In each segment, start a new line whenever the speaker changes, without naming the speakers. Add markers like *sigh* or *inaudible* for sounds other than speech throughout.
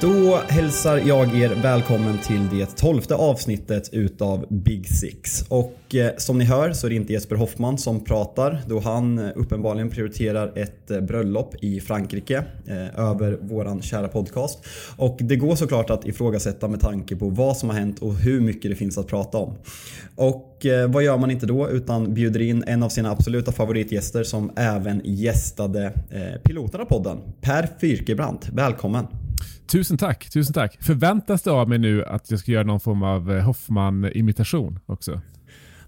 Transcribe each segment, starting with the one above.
Då hälsar jag er välkommen till det tolfte avsnittet utav Big Six. Och eh, som ni hör så är det inte Jesper Hoffman som pratar då han eh, uppenbarligen prioriterar ett eh, bröllop i Frankrike eh, över våran kära podcast. Och det går såklart att ifrågasätta med tanke på vad som har hänt och hur mycket det finns att prata om. Och eh, vad gör man inte då utan bjuder in en av sina absoluta favoritgäster som även gästade eh, piloterna podden. Per Fyrkebrant, välkommen!
Tusen tack, tusen tack. Förväntas det av mig nu att jag ska göra någon form av eh, Hoffman-imitation också?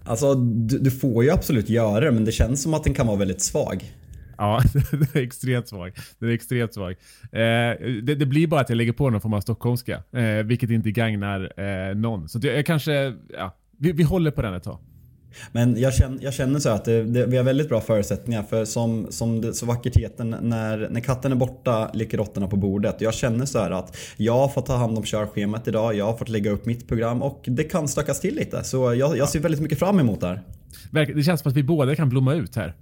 Alltså, du, du, får ju absolut göra det, men det känns som att den kan vara väldigt svag.
Ja, *laughs* den är extremt svag. Den är extremt svag. Eh, det, det, blir bara att jag lägger på någon form av stockholmska, eh, vilket inte gagnar eh, någon. Så jag, jag kanske, ja, vi, vi håller på den ett tag.
Men jag känner, jag känner så att det, det, vi har väldigt bra förutsättningar för som, som det så vackert heter när, när katten är borta ligger råttorna på bordet. Jag känner så att jag har fått ta hand om körschemat idag, jag har fått lägga upp mitt program och det kan stökas till lite. Så jag, jag ser väldigt mycket fram emot det här.
Det känns som att vi båda kan blomma ut här.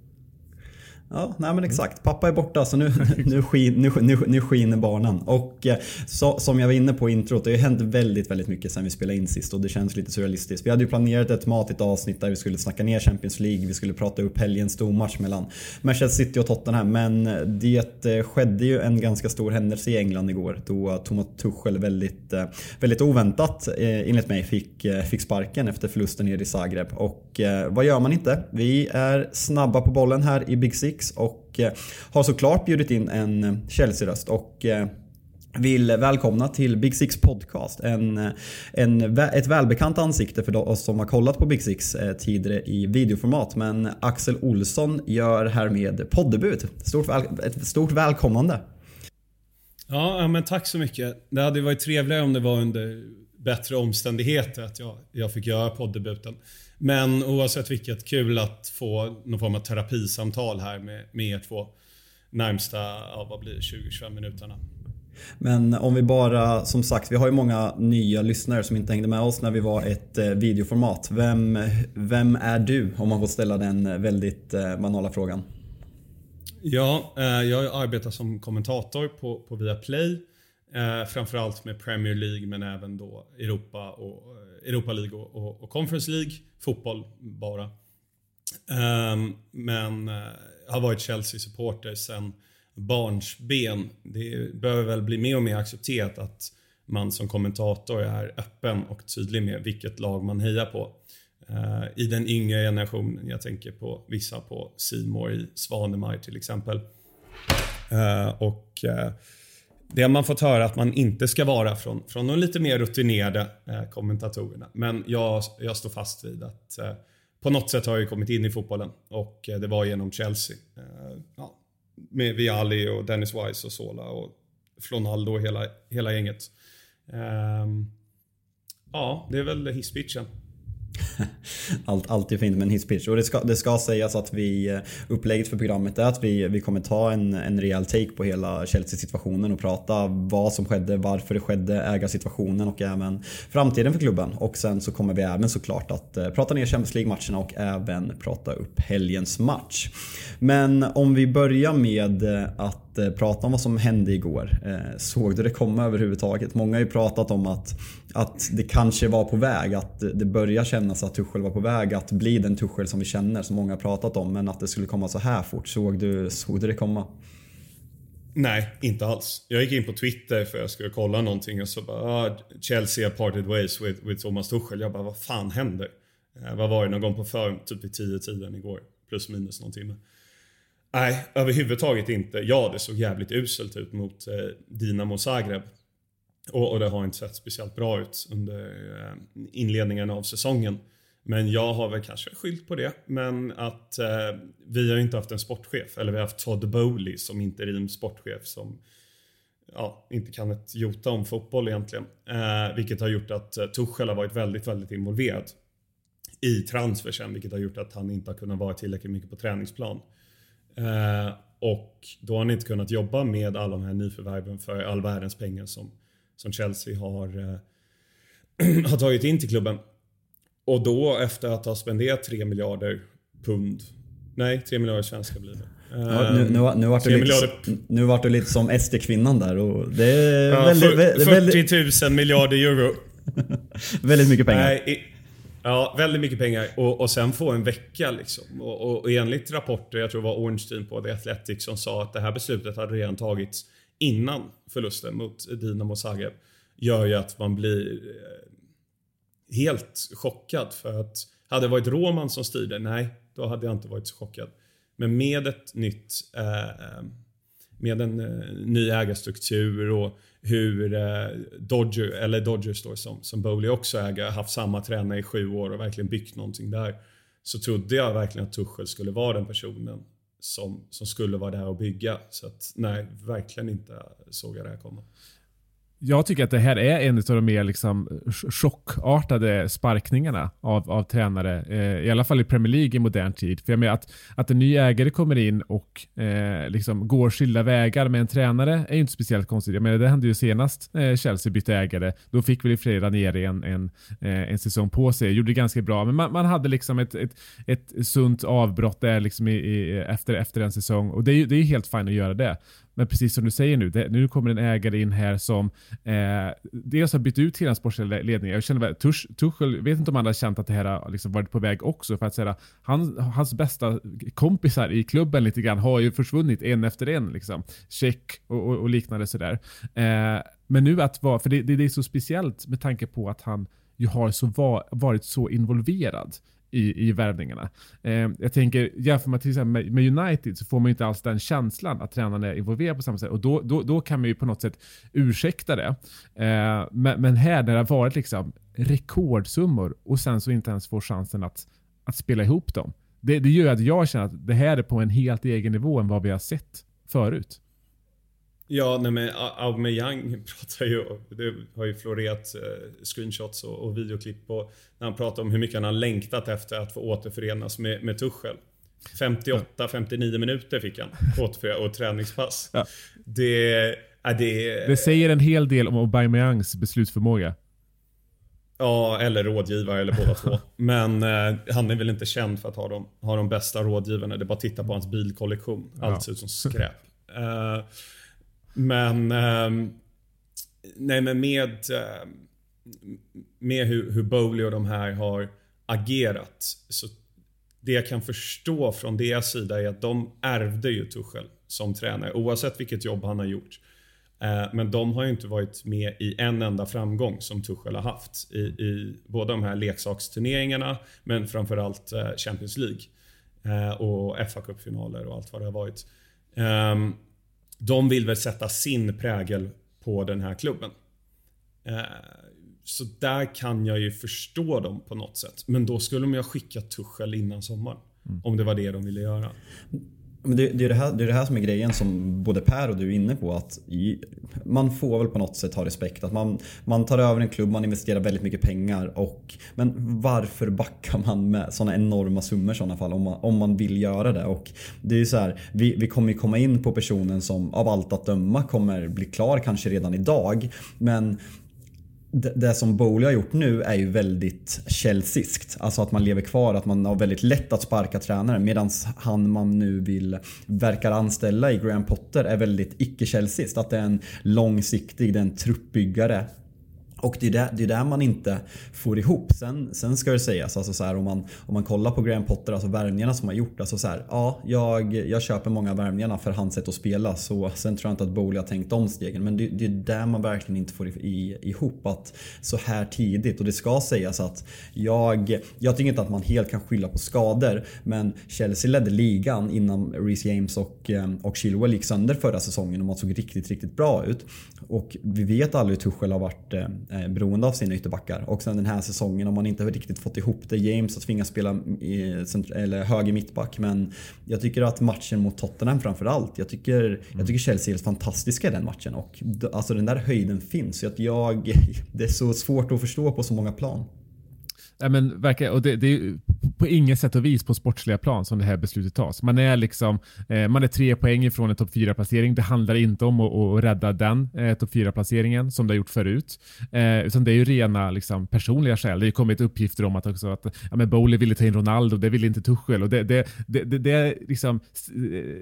Ja, nej men exakt. Pappa är borta så nu, nu, skin, nu, nu, nu skiner barnen. Och eh, så, som jag var inne på i introt, det har ju hänt väldigt, väldigt mycket sen vi spelade in sist och det känns lite surrealistiskt. Vi hade ju planerat ett matigt avsnitt där vi skulle snacka ner Champions League, vi skulle prata upp helgens stormatch mellan Manchester City och Tottenham. Men eh, det eh, skedde ju en ganska stor händelse i England igår då Thomas Tuchel väldigt, väldigt oväntat enligt mig fick, fick sparken efter förlusten nere i Zagreb. Och vad gör man inte? Vi är snabba på bollen här i Big Six Six och eh, har såklart bjudit in en eh, Chelsea-röst och eh, vill välkomna till Big Six Podcast. En, en, ett välbekant ansikte för oss som har kollat på Big Six tidigare i videoformat. Men Axel Olsson gör härmed poddebut. Stort väl, ett stort välkomnande.
Ja, men tack så mycket. Det hade varit trevligare om det var under bättre omständigheter att jag, jag fick göra poddebuten. Men oavsett vilket, kul att få någon form av terapisamtal här med, med er två närmsta, ja, vad blir det, 20-25 minuterna.
Men om vi bara, som sagt, vi har ju många nya lyssnare som inte hängde med oss när vi var ett eh, videoformat. Vem, vem är du? Om man får ställa den väldigt eh, banala frågan.
Ja, eh, jag arbetar som kommentator på, på Viaplay. Framförallt med Premier League men även då Europa och Europa League och, och, och Conference League. Fotboll bara. Um, men uh, har varit Chelsea-supporter sen barnsben. Det behöver väl bli mer och mer accepterat att man som kommentator är öppen och tydlig med vilket lag man hejar på. Uh, I den yngre generationen, jag tänker på vissa på Simor i Svanemar till exempel. Uh, och det har man fått höra att man inte ska vara från, från de lite mer rutinerade eh, kommentatorerna. Men jag, jag står fast vid att eh, på något sätt har jag kommit in i fotbollen och eh, det var genom Chelsea. Eh, ja, med Viali och Dennis Wise och Sola och Flonaldo och hela, hela gänget. Ehm, ja, det är väl hisspitchen. *laughs*
Allt, alltid fint med en hisspitch. Och det ska, det ska sägas att vi, eh, upplägget för programmet är att vi, vi kommer ta en, en rejäl take på hela Chelsea-situationen och prata vad som skedde, varför det skedde, ägarsituationen och även framtiden för klubben. Och sen så kommer vi även såklart att eh, prata ner Champions League-matcherna och även prata upp helgens match. Men om vi börjar med att att Eh, prata om vad som hände igår. Eh, såg du det komma överhuvudtaget? Många har ju pratat om att, att det kanske var på väg, att det börjar kännas att Tuchel var på väg att bli den Tuchel som vi känner, som många har pratat om. Men att det skulle komma så här fort, såg du, såg du det komma?
Nej, inte alls. Jag gick in på Twitter för att jag skulle kolla någonting och så bara ah, Chelsea parted ways with, with Thomas Tuchel. Jag bara, vad fan händer? Eh, vad var det? Någon gång på för, typ vid 10-tiden igår. Plus minus någon timme. Nej, överhuvudtaget inte. Ja, det såg jävligt uselt ut mot eh, Dinamo Zagreb. Och, och, det har inte sett speciellt bra ut under eh, inledningen av säsongen. Men jag har väl kanske skyllt på det. Men att eh, vi har inte haft en sportchef, eller vi har haft Todd Bowley som interim sportchef som ja, inte kan ett jota om fotboll egentligen. Eh, vilket har gjort att eh, Tuchel har varit väldigt, väldigt involverad i transfersen, vilket har gjort att han inte har kunnat vara tillräckligt mycket på träningsplan. Eh, och då har han inte kunnat jobba med alla de här nyförvärven för all världens pengar som, som Chelsea har, eh, *clears throat* har tagit in till klubben. Och då efter att ha spenderat 3 miljarder pund, nej 3 miljarder svenska blir det.
Ja, nu, nu, nu vart du lite, nu vart du lite som SD-kvinnan där och det är ja, väldigt,
för, 40 000 miljarder euro. *laughs*
väldigt mycket pengar.
Nej, ja, väldigt mycket pengar. Och, och sen få en vecka liksom. Och, och, och enligt rapporter, jag tror det var Ornstein på The Athletic som sa att det här beslutet hade redan tagits innan förlusten mot Dinamo Zagreb. Gör ju att man blir eh, helt chockad för att hade det varit Roman som styrde, nej, då hade jag inte varit så chockad. Men med ett nytt eh, eh med en eh, ny ägarstruktur och hur eh, Dodger, eller Dodgers då, som, som Bowley också äger, haft samma tränare i sju år och verkligen byggt någonting där. Så trodde jag verkligen att Tuchel skulle vara den personen som, som skulle vara där och bygga. Så att nej, verkligen inte såg jag det här komma.
Jag tycker att det här är en av de mer liksom chockartade sparkningarna av, av tränare. Eh, I alla fall i Premier League i modern tid. För jag menar att, att en ny ägare kommer in och eh, liksom går skilda vägar med en tränare är ju inte speciellt konstigt. Jag menar, det hände ju senast eh, Chelsea bytte ägare. Då fick väl i flera ner en, en, eh, en säsong på sig. Gjorde det ganska bra. Men man, man hade liksom ett, ett, ett sunt avbrott där liksom i, i, efter, efter en säsong. Och det är ju det är helt fint att göra det. Men precis som du säger nu, det, nu kommer en ägare in här som eh, dels har bytt ut hela den sportsliga ledningen. Jag känner Tuch, Tuchel, vet inte om han har känt att det här har liksom varit på väg också. För att säga, han, hans bästa kompisar i klubben lite grann har ju försvunnit en efter en. Liksom. Check och, och, och liknande sådär. Eh, men nu att vara, för det, det, det, är så speciellt med tanke på att han ju har så va, varit så involverad i, i värvningarna. Eh, jag tänker, jämför man till exempel med, med, United så får man ju inte alls den känslan att tränaren är involverad på samma sätt. Och då, då, då kan man ju på något sätt ursäkta det. Eh, men, men, här när det har varit liksom rekordsummor och sen så inte ens får chansen att, att spela ihop dem. Det, det gör att jag känner att det här är på en helt egen nivå än vad vi har sett förut.
Ja, nej men Aubameyang pratar ju, det har ju florerat eh, screenshots och, och videoklipp på när han pratar om hur mycket han har längtat efter att få återförenas med, med Tuchel. 58-59 minuter fick han *laughs* återförenas och träningspass. Ja. Det, är det,
det säger en hel del om Aubameyangs beslutsförmåga.
Ja, eller rådgivare eller båda två. *laughs* Men eh, han är väl inte känd för att ha de, ha de bästa rådgivarna. Det är bara att titta på hans bilkollektion. Allt ja. ser ut som skräp. Uh, *laughs* men, eh, nej men med, eh, med hur, hur Bowley och de här har agerat. Så det jag kan förstå från deras sida är att de ärvde ju Tuchel som tränare oavsett vilket jobb han har gjort. Eh, men de har ju inte varit med i en enda framgång som Tuchel har haft i, i båda de här leksaksturneringarna men framförallt eh, Champions League eh, och fa Cup-finaler och allt vad det har varit. Ehm, de vill väl sätta sin prägel på den här klubben. Eh, så där kan jag ju förstå dem på något sätt. Men då skulle de ju ha skickat Tuchel innan sommaren. Mm. Om det var det de ville göra.
Men det, det, är det, här, det är det här som är grejen som både Per och du är inne på. Att i, man får väl på något sätt ha respekt. Att man, man tar över en klubb, man investerar väldigt mycket pengar. Och, men varför backar man med sådana enorma summor i sådana fall? Om man, om man vill göra det. Och det är så här, vi, vi kommer ju komma in på personen som av allt att döma kommer bli klar kanske redan idag. Men det, det som Bowley har gjort nu är ju väldigt Chelseaskt. Alltså att man lever kvar, att man har väldigt lätt att sparka tränare. Medan han man nu vill verkar anställa i Graham Potter är väldigt icke-Chelseaskt. Att det är en långsiktig, det är en truppbyggare och det är, där, det är där man inte får ihop. Sen, sen ska det sägas, alltså så här, om, man, om man kollar på Graham Potter, alltså värvningarna som har gjort. Alltså så här, ja, jag, jag köper många av värvningarna för hans sätt att spela. Så, sen tror jag inte att Bowley har tänkt om stegen. Men det, det är där man verkligen inte får i, ihop. Att så här tidigt, och det ska sägas att jag, jag tycker inte att man helt kan skylla på skador. Men Chelsea ledde ligan innan Reece James och, eh, och Chilwell gick sönder förra säsongen och man såg riktigt, riktigt bra ut. Och vi vet aldrig hur Tuchel har varit eh, eh, beroende av sina ytterbackar. Och sen den här säsongen, om man inte riktigt fått ihop det. James har tvingats spela i, eller höger mittback. Men jag tycker att matchen mot Tottenham framförallt. Jag tycker, mm. jag tycker Chelsea är helt fantastiska i den matchen. Och alltså den där höjden finns. Så att jag, *laughs* det är så svårt att förstå på så många plan.
Ja, men, verkar, och det, det är på inget sätt och vis på sportsliga plan som det här beslutet tas. Man är liksom, eh, man är tre poäng ifrån en topp 4-placering. Det handlar inte om att, att rädda den eh, topp 4-placeringen som det har gjort förut. Eh, utan det är ju rena liksom, personliga skäl. Det har kommit uppgifter om att, också att ja, men Bowley ville ta in Ronaldo, det ville inte Tuchel. Och det, det, det, det, det liksom,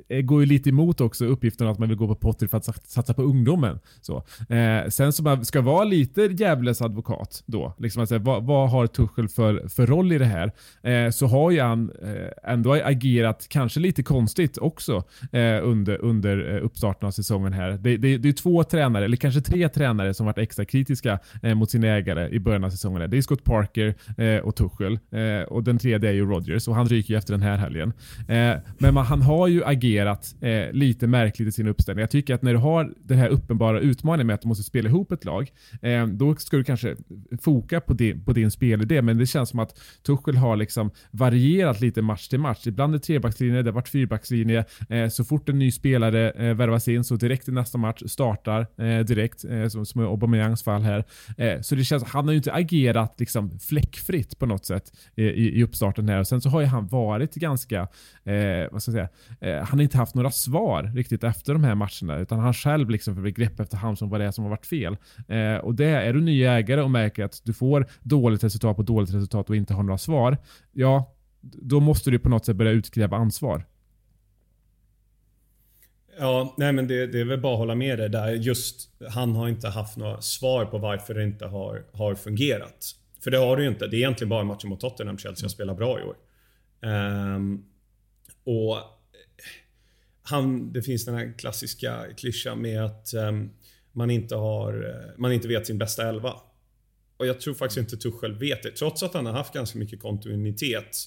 eh, går ju lite emot också uppgiften att man vill gå på Potter för att satsa på ungdomen. Så. Eh, sen så man ska vara lite djävulens advokat då. Liksom alltså, vad, vad har Tuchel för, för roll i det här? Eh, så har ju han eh, ändå agerat kanske lite konstigt också eh, under, under eh, uppstarten av säsongen här. Det, det, det är två tränare, eller kanske tre tränare som varit extra kritiska eh, mot sina ägare i början av säsongen. Det är Scott Parker eh, och Tuchel eh, och den tredje är ju Rodgers och han ryker ju efter den här helgen. Eh, men man, han har ju agerat lite märkligt i sin uppställning. Jag tycker att när du har den här uppenbara utmaningen med att du måste spela ihop ett lag, då ska du kanske foka på din, på din spelidé, men det känns som att Tuchel har liksom varierat lite match till match. Ibland är det trebackslinje, det har varit fyrbackslinje. Eh, så fort en ny spelare eh, värvas in så direkt i nästa match startar eh, direkt, eh, som, som i Aubameyangs fall här. Eh, så det känns, han har ju inte agerat liksom fläckfritt på något sätt i, i uppstarten här. Och sen så har ju han varit ganska, eh, vad ska jag säga, han har inte haft några svar riktigt efter de här matcherna, utan han själv liksom får grepp efterhand som vad det är som har varit fel. och det är du ny ägare och märker att du får dåligt resultat på dåligt resultat och inte har några svar, ja, då måste du på något sätt börja utkräva ansvar.
Ja, nej men det, det är väl bara att hålla med dig där. Just han har inte haft några svar på varför det inte har, har fungerat. För det har det ju inte. Det är egentligen bara matchen mot Tottenham Chelsea har spelat bra i år. Um, och han, det finns den här klassiska klyschan med att um, man, inte har, man inte vet sin bästa elva. Och jag tror faktiskt inte Tuchel vet det. Trots att han har haft ganska mycket kontinuitet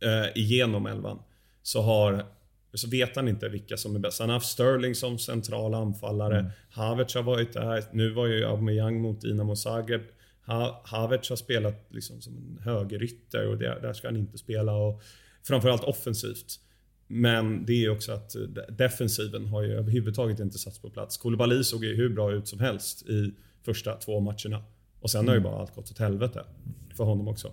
eh, igenom elvan så, har, så vet han inte vilka som är bäst. Han har haft Sterling som central anfallare. Mm. Havertz har varit där. Nu var ju Aubameyang mot Dinamo Zagreb. Ha, Havertz har spelat liksom som en högerytter och det, där ska han inte spela. Och framförallt offensivt. Men det är också att defensiven har ju överhuvudtaget inte satts på plats. Koulibaly såg ju hur bra ut som helst i första två matcherna. Och sen har ju mm. bara allt gått åt helvete. För honom också.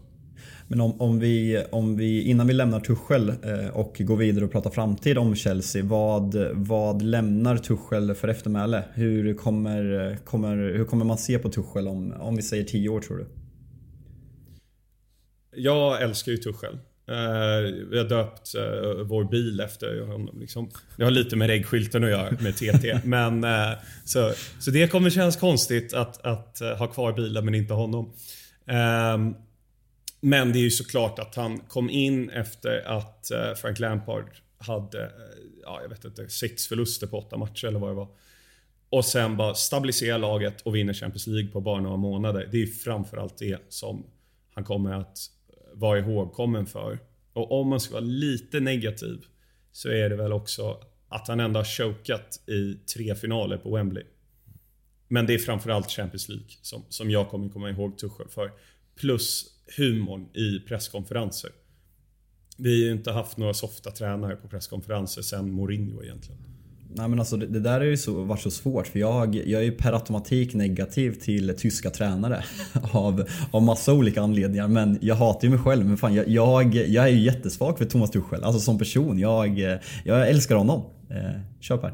Men om, om, vi, om vi, innan vi lämnar Tuchel eh, och går vidare och pratar framtid om Chelsea. Vad, vad lämnar Tuchel för eftermäle? Hur kommer, kommer, hur kommer man se på Tuchel om, om vi säger tio år tror du?
Jag älskar ju Tuchel. Uh, vi har döpt uh, vår bil efter honom. Liksom. Det har lite med reggskylten att göra, med TT. *laughs* men, uh, så, så det kommer kännas konstigt att, att ha kvar bilen men inte honom. Ehm, men det är ju såklart att han kom in efter att Frank Lampard hade, ja, jag vet inte, sex förluster på åtta matcher eller vad det var. Och sen bara stabilisera laget och vinna Champions League på bara några månader. Det är framförallt det som han kommer att vara ihågkommen för. Och om man ska vara lite negativ så är det väl också att han ändå har chokat i tre finaler på Wembley. Men det är framförallt Champions League som, som jag kommer komma ihåg Tuchel för. Plus humorn i presskonferenser. Vi har ju inte haft några softa tränare på presskonferenser sen Mourinho egentligen.
Nej men alltså det, det där har ju så, varit så svårt för jag, jag är ju per automatik negativ till tyska tränare *laughs* av, av massa olika anledningar men jag hatar ju mig själv. Men fan jag, jag, jag är ju jättesvag för Thomas Tuchel, alltså som person. Jag, jag älskar honom. Eh, kör Per.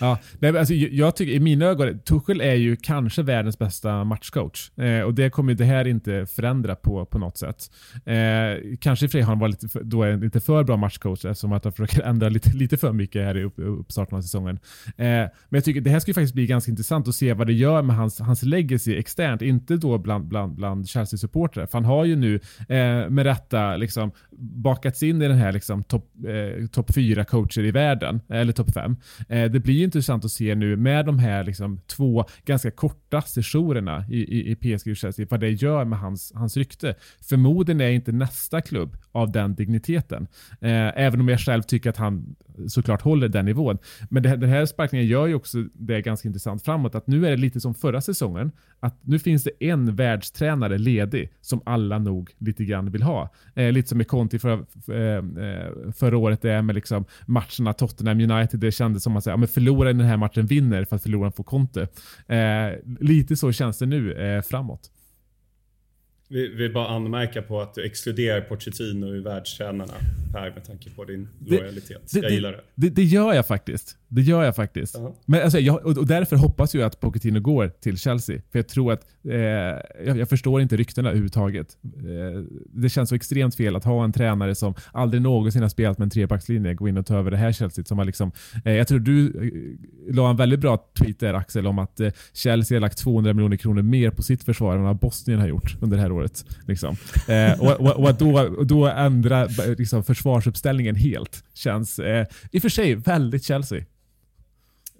Ja, nej, alltså, jag tycker i mina ögon, Tuchel är ju kanske världens bästa matchcoach. Eh, och det kommer det här inte förändra på, på något sätt. Eh, kanske i och för sig har han varit lite, då är lite för bra matchcoach eftersom att han försöker *laughs* ändra lite, lite för mycket här i upp, uppstarten av säsongen. Eh, men jag tycker det här ska ju faktiskt bli ganska intressant att se vad det gör med hans, hans legacy externt. Inte då bland, bland, bland Chelsea-supportrar. För han har ju nu eh, med rätta liksom, bakats in i den här liksom, topp eh, top fyra coacher i världen. Eller topp fem. Eh, det blir ju intressant att se nu med de här liksom, två ganska korta sessionerna i, i, i PSG och Chelsea, vad det gör med hans, hans rykte. Förmodligen är inte nästa klubb av den digniteten. Eh, även om jag själv tycker att han såklart håller den nivån. Men det, den här sparkningen gör ju också det ganska intressant framåt. Att nu är det lite som förra säsongen. Att nu finns det en världstränare ledig som alla nog lite grann vill ha. Eh, lite som i Conti för, eh, eh, förra året. Det är med liksom matcherna Tottenham United. Det kändes som att säga, ja, men förloraren i den här matchen vinner för att förloraren får Conte. Eh, lite så känns det nu eh, framåt.
Vi vill bara anmärka på att du exkluderar Pochettino i världstränarna Per med tanke på din lojalitet. Det, jag gillar det.
det. Det, gör jag faktiskt. Det gör jag faktiskt. Uh -huh. Men alltså, jag, och därför hoppas jag att Pochettino går till Chelsea. För jag tror att, eh, jag, jag, förstår inte ryktena överhuvudtaget. Eh, det känns så extremt fel att ha en tränare som aldrig någonsin har spelat med en trebackslinje gå in och ta över det här Chelsea. Som har liksom, eh, jag tror du eh, la en väldigt bra tweet där Axel om att eh, Chelsea har lagt 200 miljoner kronor mer på sitt försvar än vad Bosnien har gjort under det här året. Liksom. Eh, och, och, och, att då, då ändra liksom, försvarsuppställningen helt känns i och för sig väldigt Chelsea.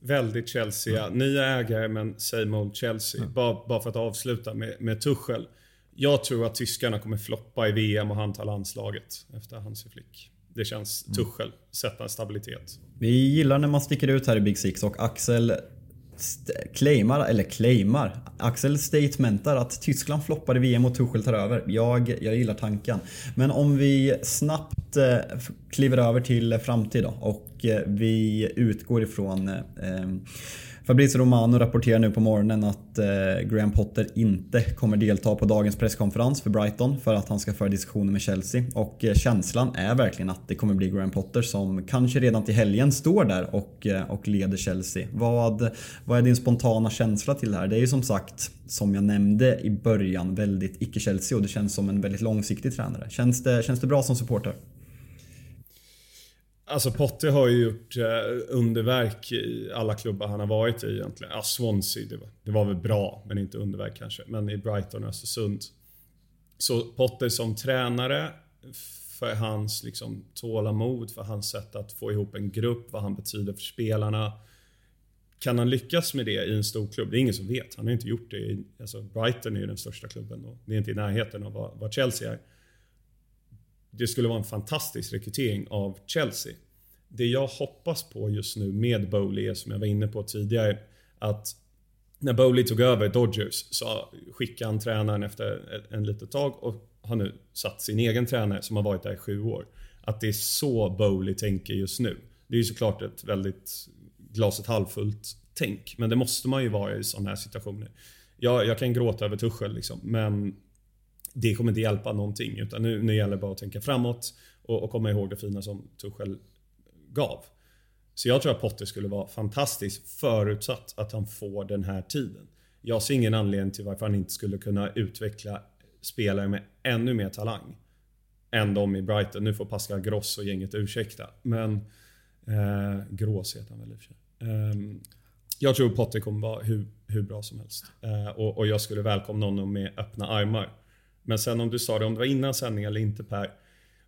Väldigt Chelsea, ja. Nya ägare men same old Chelsea. Mm. Bara, bara för att avsluta med, med Tuchel. Jag tror att tyskarna kommer floppa i VM och han tar landslaget efter Hansi Flick. Det känns mm. Tuchel, sätta en stabilitet.
Vi gillar när man sticker ut här i Big Six och Axel claimar, eller claimar, Axel statementar att Tyskland floppade VM och Tuchel tar över. Jag, jag gillar tanken. Men om vi snabbt eh, kliver över till framtid då och eh, vi utgår ifrån eh, Fabrizio Romano rapporterar nu på morgonen att eh, Graham Potter inte kommer delta på dagens presskonferens för Brighton för att han ska föra diskussioner med Chelsea. Och eh, känslan är verkligen att det kommer bli Graham Potter som kanske redan till helgen står där och, eh, och leder Chelsea. Vad, vad är din spontana känsla till det här? Det är ju som sagt, som jag nämnde i början, väldigt icke-Chelsea och det känns som en väldigt långsiktig tränare. Känns det, känns det bra som supporter?
Alltså Potter har ju gjort eh, underverk i alla klubbar han har varit i egentligen. Ja, Swansea, det var, det var väl bra, men inte underverk kanske. Men i Brighton och Östersund. Så Potter som tränare, för hans liksom, tålamod, för hans sätt att få ihop en grupp, vad han betyder för spelarna. Kan han lyckas med det i en stor klubb? Det är ingen som vet. Han har inte gjort det. I, alltså Brighton är ju den största klubben och det är inte i närheten av vad, vad Chelsea är det skulle vara en fantastisk rekrytering av Chelsea. Det jag hoppas på just nu med Bowley är som jag var inne på tidigare att när Bowley tog över Dodgers så skickade han tränaren efter en litet tag och har nu satt sin egen tränare som har varit där i sju år. Att det är så Bowley tänker just nu. Det är ju såklart ett väldigt glaset halvfullt tänk, men det måste man ju vara i sådana här situationer. Jag, jag kan gråta över Tuchel liksom, men det kommer inte hjälpa någonting. Utan nu, nu gäller det bara att tänka framåt och, och komma ihåg det fina som Tuchel gav. Så jag tror att Potter skulle vara fantastisk förutsatt att han får den här tiden. Jag ser ingen anledning till varför han inte skulle kunna utveckla spelare med ännu mer talang än de i Brighton. Nu får Pascal Gross och gänget ursäkta. Men eh, Grås heter han väl i och för sig. Eh, jag tror Potter kommer vara hur, hur bra som helst. Eh, och, och, jag skulle välkomna honom med öppna armar. Men sen om du sa det, om det var innan sändning eller inte Per.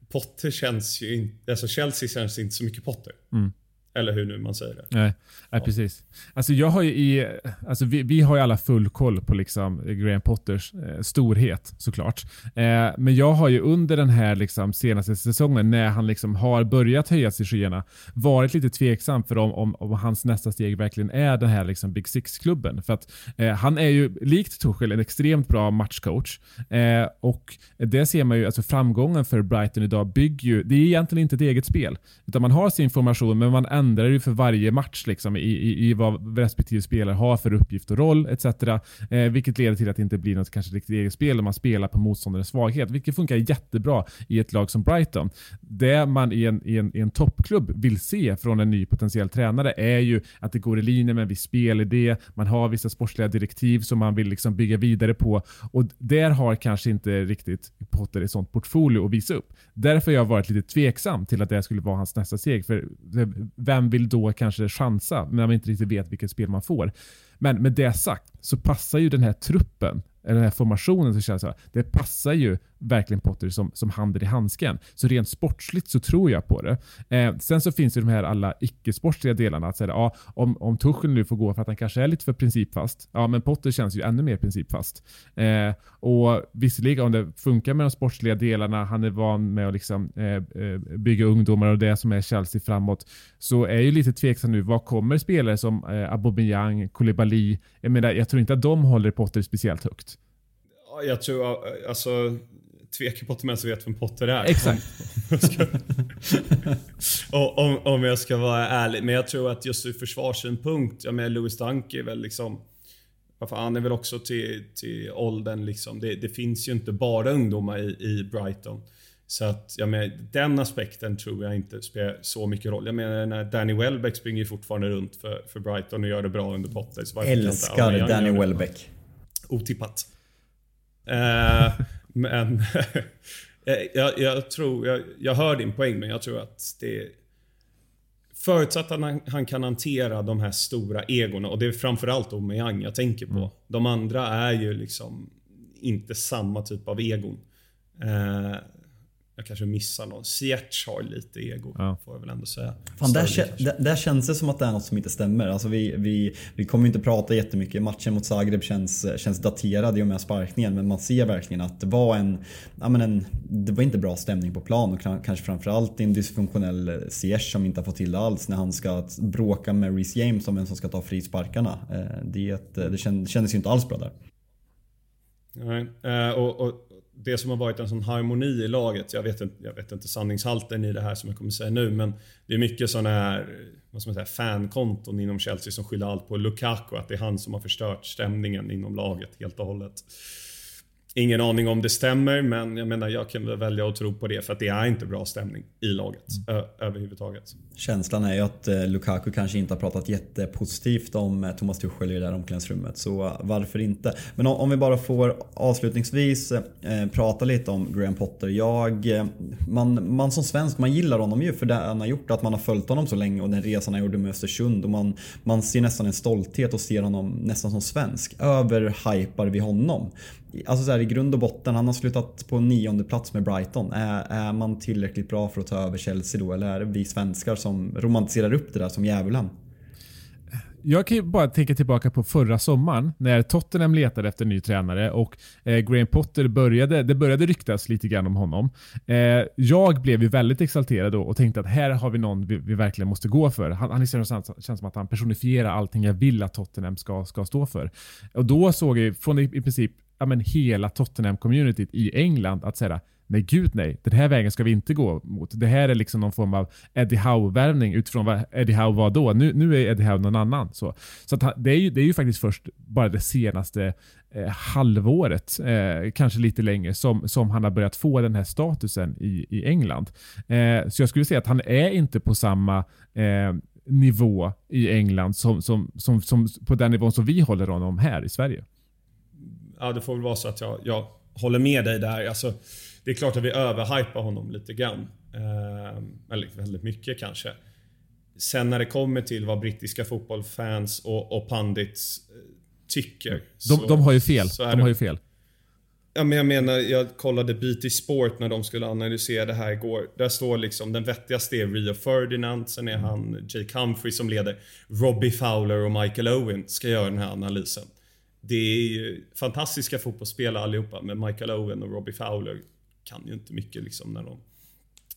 Potter känns ju inte, alltså Chelsea känns inte så mycket Potter. Mm. Eller hur nu man säger det.
Nej, ja. precis. Alltså jag har i, alltså vi, vi, har ju alla full koll på liksom Graham Potters eh, storhet såklart. Eh, men jag har ju under den här liksom senaste säsongen när han liksom har börjat höja sig i skyarna varit lite tveksam för om, om, om, hans nästa steg verkligen är den här liksom Big Six-klubben. För att eh, han är ju likt Tuchel en extremt bra matchcoach. Eh, och det ser man ju, alltså framgången för Brighton idag bygger ju, det är egentligen inte ett eget spel. Utan man har sin formation men man ändrar ändrar ju för varje match liksom, i, i, i vad respektive spelare har för uppgift och roll etc. Eh, vilket leder till att det inte blir något kanske riktigt eget spel om man spelar på motståndarens svaghet. Vilket funkar jättebra i ett lag som Brighton. Det man i en, i en, i en toppklubb vill se från en ny potentiell tränare är ju att det går i linje med en viss spelidé. Man har vissa sportsliga direktiv som man vill liksom bygga vidare på. Och där har kanske inte riktigt Potter ett sånt portfolio att visa upp. Därför har jag varit lite tveksam till att det skulle vara hans nästa steg. För vem vill då kanske chansa när man inte riktigt vet vilket spel man får? Men med det sagt så passar ju den här truppen eller den här formationen så känns det, det passar ju verkligen Potter som, som handen i handsken. Så rent sportsligt så tror jag på det. Eh, sen så finns ju de här alla icke-sportsliga delarna. Att säga, ja, om, om Tuchel nu får gå för att han kanske är lite för principfast, ja men Potter känns ju ännu mer principfast. Eh, och visserligen om det funkar med de sportsliga delarna, han är van med att liksom, eh, eh bygga ungdomar och det som är Chelsea framåt, så är jag ju lite tveksam nu. Vad kommer spelare som eh, Aubameyang, Koulibaly? Jag menar, jag tror inte att de håller Potter speciellt högt.
Jag tror, alltså tvekar på att de ens vet vem Potter är.
Exakt. *laughs*
och, om, om jag ska vara ärlig. Men jag tror att just ur försvarssynpunkt, jag menar Louis Dunk är väl liksom han är väl också till, till åldern liksom. Det, det finns ju inte bara ungdomar i, i Brighton. Så att, jag menar, den aspekten tror jag inte spelar så mycket roll. Jag menar, när Danny Welbeck springer fortfarande runt för, för Brighton och gör det bra under Potter. Så
Älskar Danny Welbeck.
Otippat. Eh, men *laughs* jag, jag, tror, jag, jag hör din poäng, men jag tror att det Förutsatt att han, han, kan hantera de här stora egorna och det är framförallt Aubameyang jag tänker på. Mm. De andra är ju liksom inte samma typ av egon. Eh, jag kanske missar någon. Ziyech har lite ego, ja. får jag väl ändå säga.
Fan, där, där, där, känns det som att det är något som inte stämmer. Alltså vi, vi, vi kommer inte prata jättemycket. Matchen mot Zagreb känns, känns daterad i och med sparkningen. Men man ser verkligen att det var en, ja, men en... Det var inte bra stämning på plan och kanske framförallt en dysfunktionell Ziyech som inte har fått till det alls när han ska bråka med Reece James om vem som ska ta frisparkarna. Eh, det, det kändes ju inte alls bra där.
Nej, eh, och, och det som har varit en sån harmoni i laget, jag vet, inte, jag vet inte sanningshalten i det här som jag kommer säga nu, men det är mycket sådana här vad ska man säga, fankonton inom Chelsea som skyller allt på Lukaku, att det är han som har förstört stämningen inom laget helt och hållet. Ingen aning om det stämmer, men jag menar jag kan väl välja att tro på det för att det är inte bra stämning i laget mm. överhuvudtaget.
Känslan är ju att eh, Lukaku kanske inte har pratat jättepositivt om eh, Thomas Tuchel i det där omklädningsrummet, så varför inte? Men om, vi bara får avslutningsvis eh, prata lite om Graham Potter. Jag, man, man som svensk, man gillar honom ju för det han har gjort, att man har följt honom så länge och den resan han gjorde med Östersund och man, man ser nästan en stolthet och ser honom nästan som svensk. Överhypar vi honom? Alltså så här, i grund och botten, han har slutat på nionde plats med Brighton. Är, är man tillräckligt bra för att ta över Chelsea då? Eller är det vi svenskar som romantiserar upp det där som djävulen?
Jag kan ju bara tänka tillbaka på förra sommaren när Tottenham letade efter en ny tränare och eh, Graham Potter började, det började ryktas lite grann om honom. Eh, jag blev ju väldigt exalterad då och tänkte att här har vi någon vi, vi verkligen måste gå för. Han, han känns, känns som att han personifierar allting jag vill att Tottenham ska, ska stå för. Och då såg jag från i, i princip ja, men hela Tottenham-communityt i England att säga nej gud nej, den här vägen ska vi inte gå mot. Det här är liksom någon form av Eddie Howe-värvning utifrån vad Eddie Howe var då. Nu, nu är Eddie Howe någon annan. Så, så att, det, är ju, det är ju faktiskt först bara det senaste eh, halvåret, eh, kanske lite längre, som, som han har börjat få den här statusen i, i England. Eh, så jag skulle säga att han är inte på samma eh, nivå i England som, som, som, som, på den nivån som vi håller honom här i Sverige
ja, det får väl vara så att jag, jag håller med dig där. Alltså, det är klart att vi överhypar honom lite grann. Eh, eller väldigt mycket kanske. Sen när det kommer till vad brittiska fotbollsfans och, och pandits eh, tycker. De,
så, de har ju fel. De det, har ju fel.
Ja, men jag menar, jag kollade BT Sport när de skulle analysera det här igår. Där står liksom den vettigaste är Rio Ferdinand, sen är han Jake Humphrey som leder. Robbie Fowler och Michael Owen ska göra den här analysen det är ju fantastiska fotbollsspelare allihopa, men Michael Owen och Robbie Fowler kan ju inte mycket liksom när de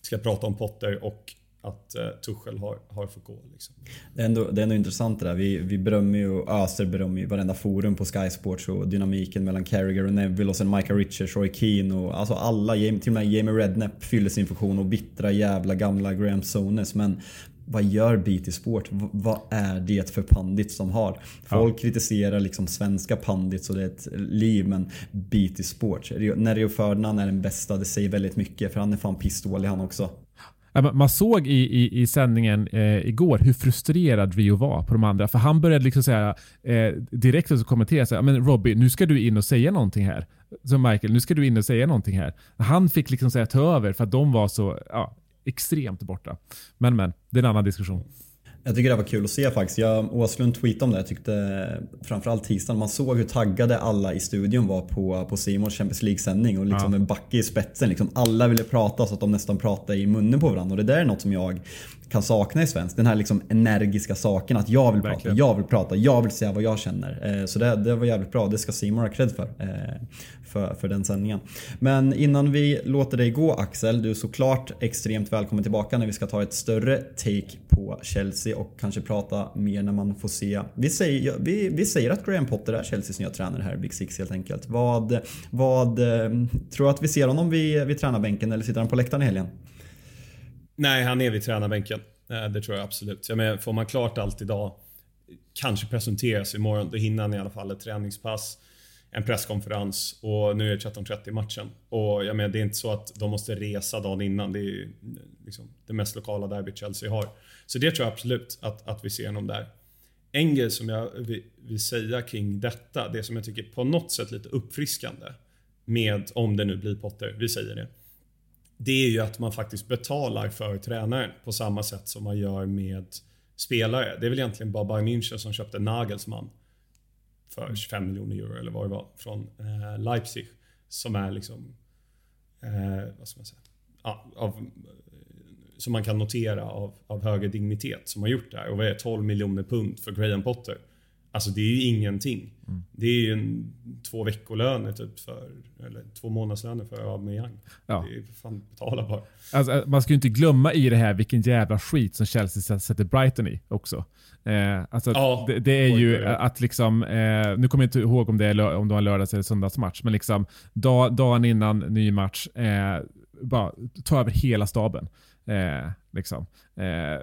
ska prata om Potter och att eh, Tuchel har, har fått gå. Liksom.
Det, är ändå, det är ändå intressant det där. Vi, vi berömmer ju och öser beröm i varenda forum på Sky Sports och dynamiken mellan Carragher och Neville och sen Michael Richards, Roy Keane och alltså alla, till och med Jamie Redknapp fyller sin funktion och bittra jävla gamla Graham Sones. Men vad gör BT Sport? Vad är det för pandits som har? Folk ja. kritiserar liksom svenska pandits och det är ett liv men BT Sport. När Rio Ferdinand är den bästa, det säger väldigt mycket för han är fan pissdålig han också.
Man såg i, i, i sändningen eh, igår hur frustrerad Rio var på de andra. För han började liksom säga eh, direkt så kommentera så här, men Robbie, nu ska du in och säga någonting här. Så Michael, nu ska du in och säga någonting här. Han fick liksom säga ta över för att de var så ja, extremt borta. Men men, det är en annan diskussion.
Jag tycker det var kul att se faktiskt. Jag, Åslund tweetade om det. Jag tyckte framförallt tisdagen, man såg hur taggade alla i studion var på, på Simons Champions League-sändning och liksom ja. med Backe i spetsen. Liksom alla ville prata så att de nästan pratade i munnen på varandra. Och det där är något som jag kan sakna i svensk. Den här liksom energiska saken. Att jag vill Verkligen. prata, jag vill prata, jag vill säga vad jag känner. Eh, så det, det var jävligt bra. Det ska Simon ha cred för, eh, för. För den sändningen. Men innan vi låter dig gå Axel. Du är såklart extremt välkommen tillbaka när vi ska ta ett större take på Chelsea och kanske prata mer när man får se. Vi säger, vi, vi säger att Graham Potter är Chelseas nya tränare här, Big Six helt enkelt. Vad, vad eh, tror du att vi ser honom vid, vid tränarbänken eller sitter han på läktaren i helgen?
Nej, han är vid tränarbänken. Eh, det tror jag absolut. Jag menar, får man klart allt idag. kanske presenteras imorgon. Då hinner han i alla fall ett träningspass, en presskonferens och nu är det 13.30 matchen. Och jag menar, det är inte så att de måste resa dagen innan. Det är liksom det mest lokala derbyt Chelsea har. Så det tror jag absolut att, att vi ser honom där. En grej som jag vill, säga kring detta, det som jag tycker på något sätt lite uppfriskande med, om det nu blir Potter, vi säger det. Det är ju att man faktiskt betalar för tränaren på samma sätt som man gör med spelare. Det är väl egentligen bara Bayern München som köpte Nagelsmann för 25 miljoner euro eller vad det var från eh, Leipzig. Som är liksom, eh, vad ska man säga, ja, av, som man kan notera av, av högre dignitet som har gjort det här. Och vad är det? 12 miljoner pund för Graham Potter. Alltså det är ju ingenting. Mm. Det är ju en, två veckolöner typ för, eller två månadslöner för Aubameyang. Ja. Det är fan betala bara.
Alltså, man ska ju inte glömma i det här vilken jävla skit som Chelsea sätter Brighton i också. Eh, alltså, ja, det, det, är ju att liksom, eh, nu kommer jag inte ihåg om det, är, om det var lördags eller söndagsmatch, men liksom dag, dagen innan ny match, eh, bara ta över hela staben. Eh, liksom. Eh,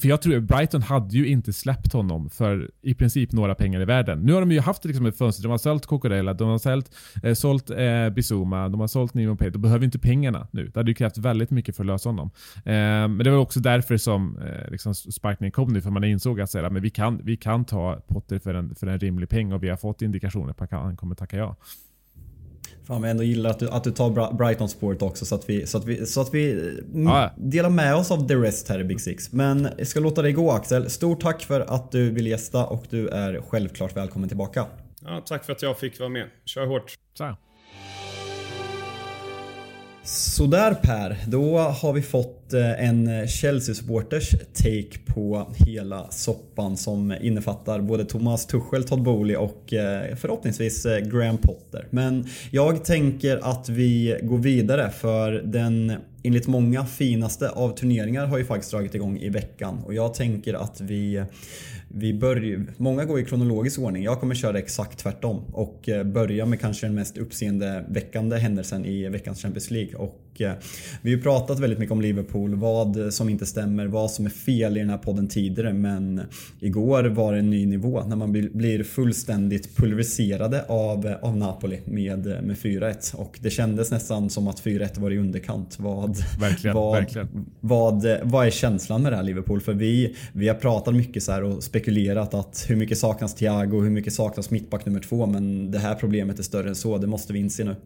för jag tror Brighton hade ju inte släppt honom för i princip några pengar i världen. Nu har de ju haft liksom ett fönster. De har sålt Cocorella, de har sålt, eh, sålt eh, Bizuma, de har sålt Nimo Pay. De behöver inte pengarna nu. Det hade ju krävt väldigt mycket för att lösa honom. Eh, men det var också därför som eh, liksom sparkningen kom nu. För man insåg att säga, men vi, kan, vi kan ta Potter för en, för en rimlig peng och vi har fått indikationer på att han kommer tacka ja.
Fan vad jag ändå gillar att du, att du tar Brighton spåret också så att vi, så att vi, så att vi mm, ja. delar med oss av the rest här i Big Six. Men jag ska låta dig gå Axel. Stort tack för att du vill gästa och du är självklart välkommen tillbaka.
Ja, tack för att jag fick vara med. Kör hårt.
Så.
Sådär Per, då har vi fått eh, en Chelsea-supporters take på hela soppan som innefattar både Thomas Tuchel, Todd Boehly och eh, förhoppningsvis eh, Graham Potter. Men jag tänker att vi går vidare för den enligt många finaste av turneringar har ju faktiskt dragit igång i veckan och jag tänker att vi vi börjar, många går i kronologisk ordning. Jag kommer köra exakt tvärtom och börja med kanske den mest uppseendeväckande händelsen i veckans Champions League. Och Eh, vi har ju pratat väldigt mycket om Liverpool, vad som inte stämmer, vad som är fel i den här podden tidigare. Men igår var det en ny nivå när man blir fullständigt pulveriserade av, av Napoli med, med 4-1. Och det kändes nästan som att 4-1 var i underkant. Vad,
verkligen,
vad,
verkligen.
Vad, vad är känslan med det här Liverpool? För vi, vi har pratat mycket så och spekulerat spekulerat att hur mycket saknas Thiago, hur mycket saknas mittback nummer två. Men det här problemet är större än så, det måste vi inse nu.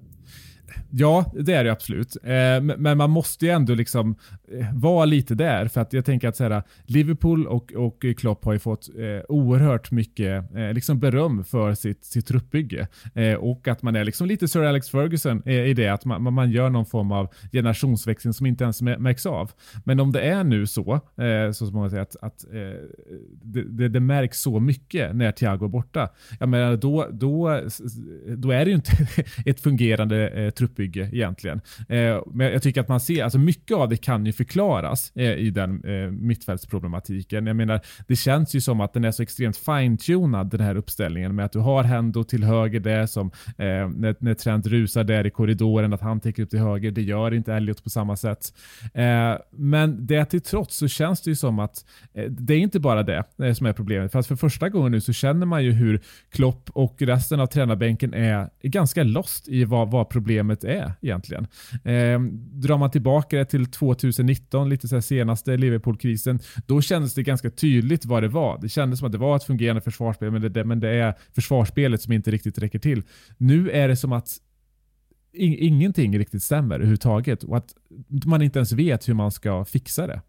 Ja, det är det absolut. Eh, men man måste ju ändå liksom eh, vara lite där. För att jag tänker att så här, Liverpool och, och Klopp har ju fått eh, oerhört mycket liksom beröm för sitt, sitt truppbygge. Och att man är liksom lite Sir Alex Ferguson i det. Att man, man gör någon form av generationsväxling som inte ens märks av. Men om det är nu så, så som man säger, att, att det, det, det, märks så mycket när Thiago är borta. Jag menar, då, då, då är det ju inte *laughs* ett fungerande truppbygge egentligen. Eh, men jag tycker att man ser, alltså mycket av det kan ju förklaras eh, i den eh, mittfältsproblematiken. Jag menar, det känns ju som att den är så extremt fine-tunad den här uppställningen med att du har Hendo till höger där som eh, när, när Trent rusar där i korridoren att han täcker upp till höger. Det gör inte Elliot på samma sätt. Eh, men det till trots så känns det ju som att eh, det är inte bara det eh, som är problemet. För att för första gången nu så känner man ju hur Klopp och resten av tränarbänken är ganska lost i vad, vad problemet problemet är egentligen. Eh, drar man tillbaka det till 2019, lite så senaste Liverpool-krisen, då kändes det ganska tydligt vad det var. Det kändes som att det var ett fungerande försvarsspel, men det, men det är försvarsspelet som inte riktigt räcker till. Nu är det som att ingenting riktigt stämmer överhuvudtaget och att man inte ens vet hur man ska fixa det.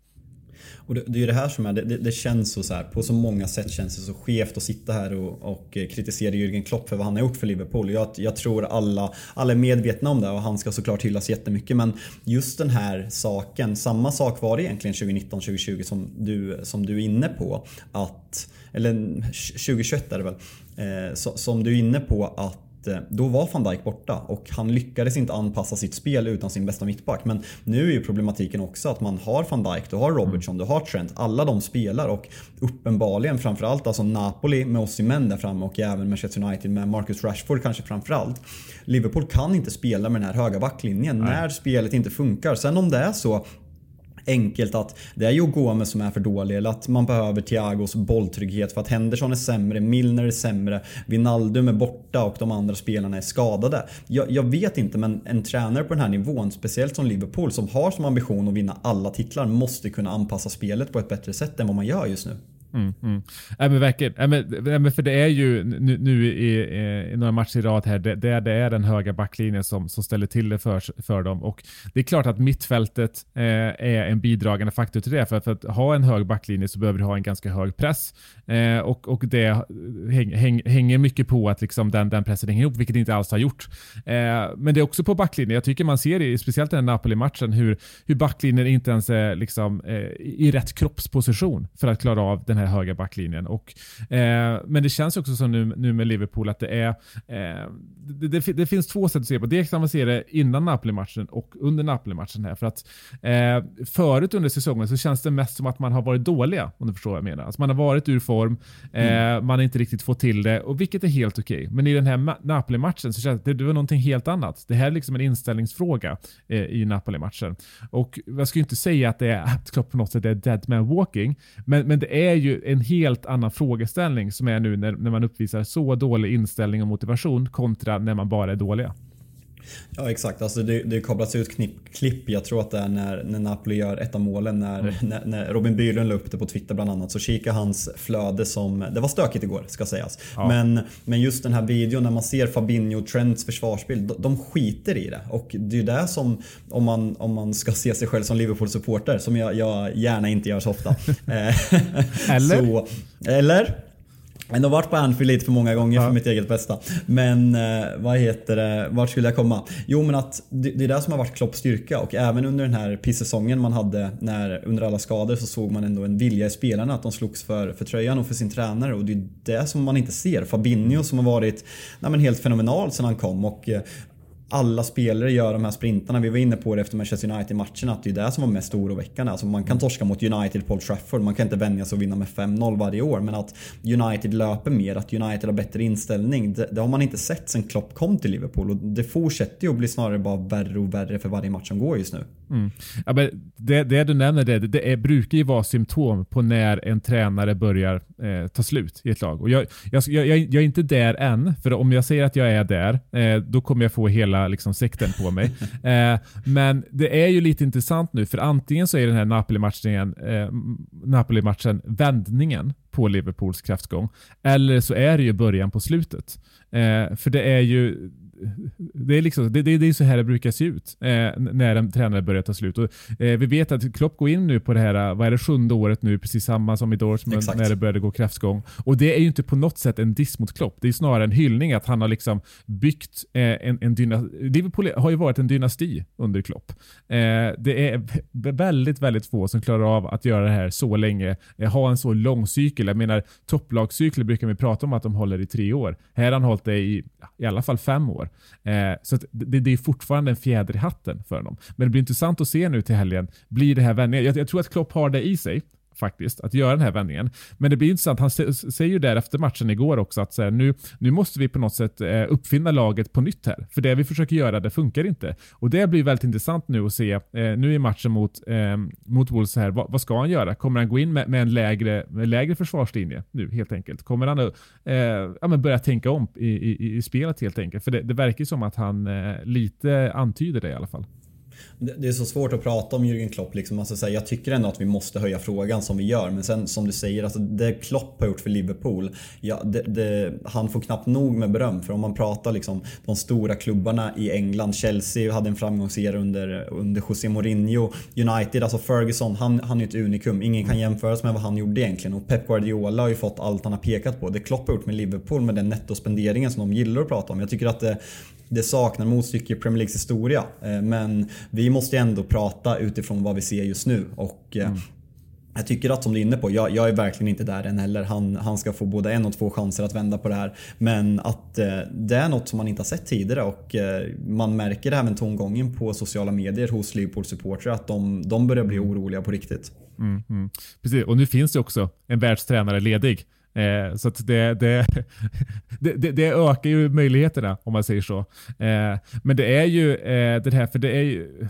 Och det, det är ju det här som är, det, det känns så, så här, på så många sätt känns det så skevt att sitta här och, och eh, kritisera Jürgen Klopp för vad han har gjort för Liverpool. Jag, jag tror alla, alla är medvetna om det och han ska såklart hyllas jättemycket. Men just den här saken, samma sak var det egentligen 2019-2020 som du, som du är inne på. Att, eller 2021 är det väl. Eh, som du är inne på att Eh, då var van Dijk borta och han lyckades inte anpassa sitt spel utan sin bästa mittback. Men nu är ju problematiken också att man har van Dijk, du har Robertson, du har Trent. Alla de spelar och uppenbarligen framförallt alltså Napoli med Osimhen där framme och även Manchester United med Marcus Rashford kanske framförallt. Liverpool kan inte spela med den här höga backlinjen Nej. när spelet inte funkar. Sen om det är så enkelt att det är ju Gomez som är för dålig eller att man behöver Thiagos bolltrygghet för att Henderson är sämre, Milner är sämre, Wijnaldum är borta och de andra spelarna är skadade. Jag, jag, vet inte men en tränare på den här nivån, speciellt som Liverpool som har som ambition att vinna alla titlar måste kunna anpassa spelet på ett bättre sätt än vad man gör just nu.
Mm, mm. Ja, men verkligen. Ja, men, för det är ju nu, nu i, i, några matcher i rad här, det, det, det är den höga backlinjen som, som ställer till det för, för dem. Och det är klart att mittfältet eh, är en bidragande faktor till det. För, för, att ha en hög backlinje så behöver du ha en ganska hög press. Eh, och, och det häng, häng, hänger mycket på att liksom den, den pressen hänger ihop, vilket det inte alls har gjort. Eh, men det är också på backlinjen. Jag tycker man ser det, speciellt i den Napoli-matchen, hur, hur backlinjen inte ens är liksom, eh, i rätt kroppsposition för att klara av den här höga backlinjen. Och, eh, men det känns också som nu, nu med Liverpool att det är eh, det, det, det, finns två sätt att se på. Dels kan man se det innan Napoli-matchen och under Napoli-matchen här. För att eh, förut under säsongen så känns det mest som att man har varit dåliga, om du förstår vad jag menar. Alltså man har varit ur form, eh, mm. man har inte riktigt fått till det, och vilket är helt okej. Okay. Men i den här Napoli-matchen så känns det, det var någonting helt annat. Det här är liksom en inställningsfråga eh, i Napoli-matchen. Och jag ska ju inte säga att det är att på något sätt är dead man walking, men, men det är ju en helt annan frågeställning som är nu när, när man uppvisar så dålig inställning och motivation kontra när man bara är dåliga.
Ja exakt, alltså det, det kopplas ut knipp, klipp, jag tror att det är när, när Napoli gör ett av målen när, mm. när, när, Robin Bylund la upp det på Twitter bland annat. Så kika hans flöde som, det var stökigt igår ska sägas. Ja. Men, men just den här videon när man ser Fabinho och Trents försvarsbild, de, de skiter i det. Och det är det som, om man, om man ska se sig själv som Liverpool-supporter, som jag, jag gärna inte gör så ofta. *laughs*
Eh, eller? Så,
eller? Men har varit på Anfield lite för många gånger ja. för mitt eget bästa. Men eh, vad heter det, vart skulle jag komma? Jo men att det, det är det som har varit Klopps styrka och även under den här pissäsongen man hade när, under alla skador så såg man ändå en vilja i spelarna att de slogs för, för tröjan och för sin tränare och det är det som man inte ser. Fabinho som har varit nej, men helt fenomenal sedan han kom och eh, alla spelare gör de här sprintarna. Vi var inne på det efter Manchester United-matchen att det är det som var mest oroväckande. Alltså man kan mm. torska mot United på Old Trafford. Man kan inte vänja sig att vinna med 5-0 varje år. Men att United löper mer, att United har bättre inställning. Det, det, har man inte sett sen Klopp kom till Liverpool. Och det fortsätter ju att bli snarare bara värre och värre för varje match som går just nu.
Mm. Ja, men det, det du nämner, det, det är, brukar ju vara symptom på när en tränare börjar eh, ta slut i ett lag. Och jag, jag, jag, jag, är inte där än. För om jag säger att jag är där, eh, då kommer jag få hela liksom sekten på mig. *laughs* eh, men det är ju lite intressant nu, för antingen så är den här Napoli-matchen eh, Napoli vändningen på Liverpools kraftgång, eller så är det ju början på slutet. Eh, för det är ju det är, liksom, det, det, det är så här det brukar se ut eh, när en tränare börjar ta slut. Och, eh, vi vet att Klopp går in nu på det här, vad är det, sjunde året nu, precis samma som i Dortmund Exakt. när det började gå kraftgång. Och det är ju inte på något sätt en diss mot Klopp. Det är snarare en hyllning att han har liksom byggt eh, en, en dynasti. Liverpool har ju varit en dynasti under Klopp. Eh, det är väldigt, väldigt få som klarar av att göra det här så länge, eh, ha en så lång cykel. Jag menar, topplagscykler brukar vi prata om att de håller i tre år. Här har han hållit det i i alla fall fem år. Eh, så det, det, är fortfarande en fjäder i hatten för dem. Men det blir intressant att se nu till helgen. Blir det här vändningen? Jag, jag tror att Klopp har det i sig faktiskt, att göra den här vändningen. Men det blir intressant, han säger ju där efter matchen igår också att så här, nu, nu måste vi på något sätt eh, uppfinna laget på nytt här. För det vi försöker göra, det funkar inte. Och det blir väldigt intressant nu att se, eh, nu i matchen mot, eh, mot Wolves här, vad, vad, ska han göra? Kommer han gå in med, med en lägre, med lägre försvarslinje nu helt enkelt? Kommer han att eh, ja, men börja tänka om i, i, i spelet helt enkelt? För det, det verkar som att han eh, lite antyder det i alla fall.
Det är så svårt att prata om Jürgen Klopp. Liksom. Alltså, här, jag tycker ändå att vi måste höja frågan som vi gör. Men sen som du säger, alltså, det Klopp har gjort för Liverpool. Ja, det, det, han får knappt nog med beröm. För om man pratar liksom, de stora klubbarna i England. Chelsea hade en framgångsserie under, under José Mourinho. United, alltså Ferguson, han, han är ett unikum. Ingen kan jämföras med vad han gjorde egentligen. Och Pep Guardiola har ju fått allt han har pekat på. Det Klopp har gjort med Liverpool med den nettospenderingen som de gillar att prata om. Jag tycker att det, det saknar motstycke i Premier Leagues historia. Eh, men vi måste ändå prata utifrån vad vi ser just nu. Och eh, mm. Jag tycker att som du är inne på, jag, jag, är verkligen inte där än heller. Han, han ska få både en och två chanser att vända på det här. Men att eh, det är något som man inte har sett tidigare och eh, man märker även tongången på sociala medier hos Liverpool supportrar att de, de börjar bli oroliga på riktigt.
Mm, mm. Precis, och nu finns det också en världstränare ledig. Eh, så det, *laughs* det, det, det, ökar ju möjligheterna om man säger så. Eh, men det är ju eh, det här, för det är ju,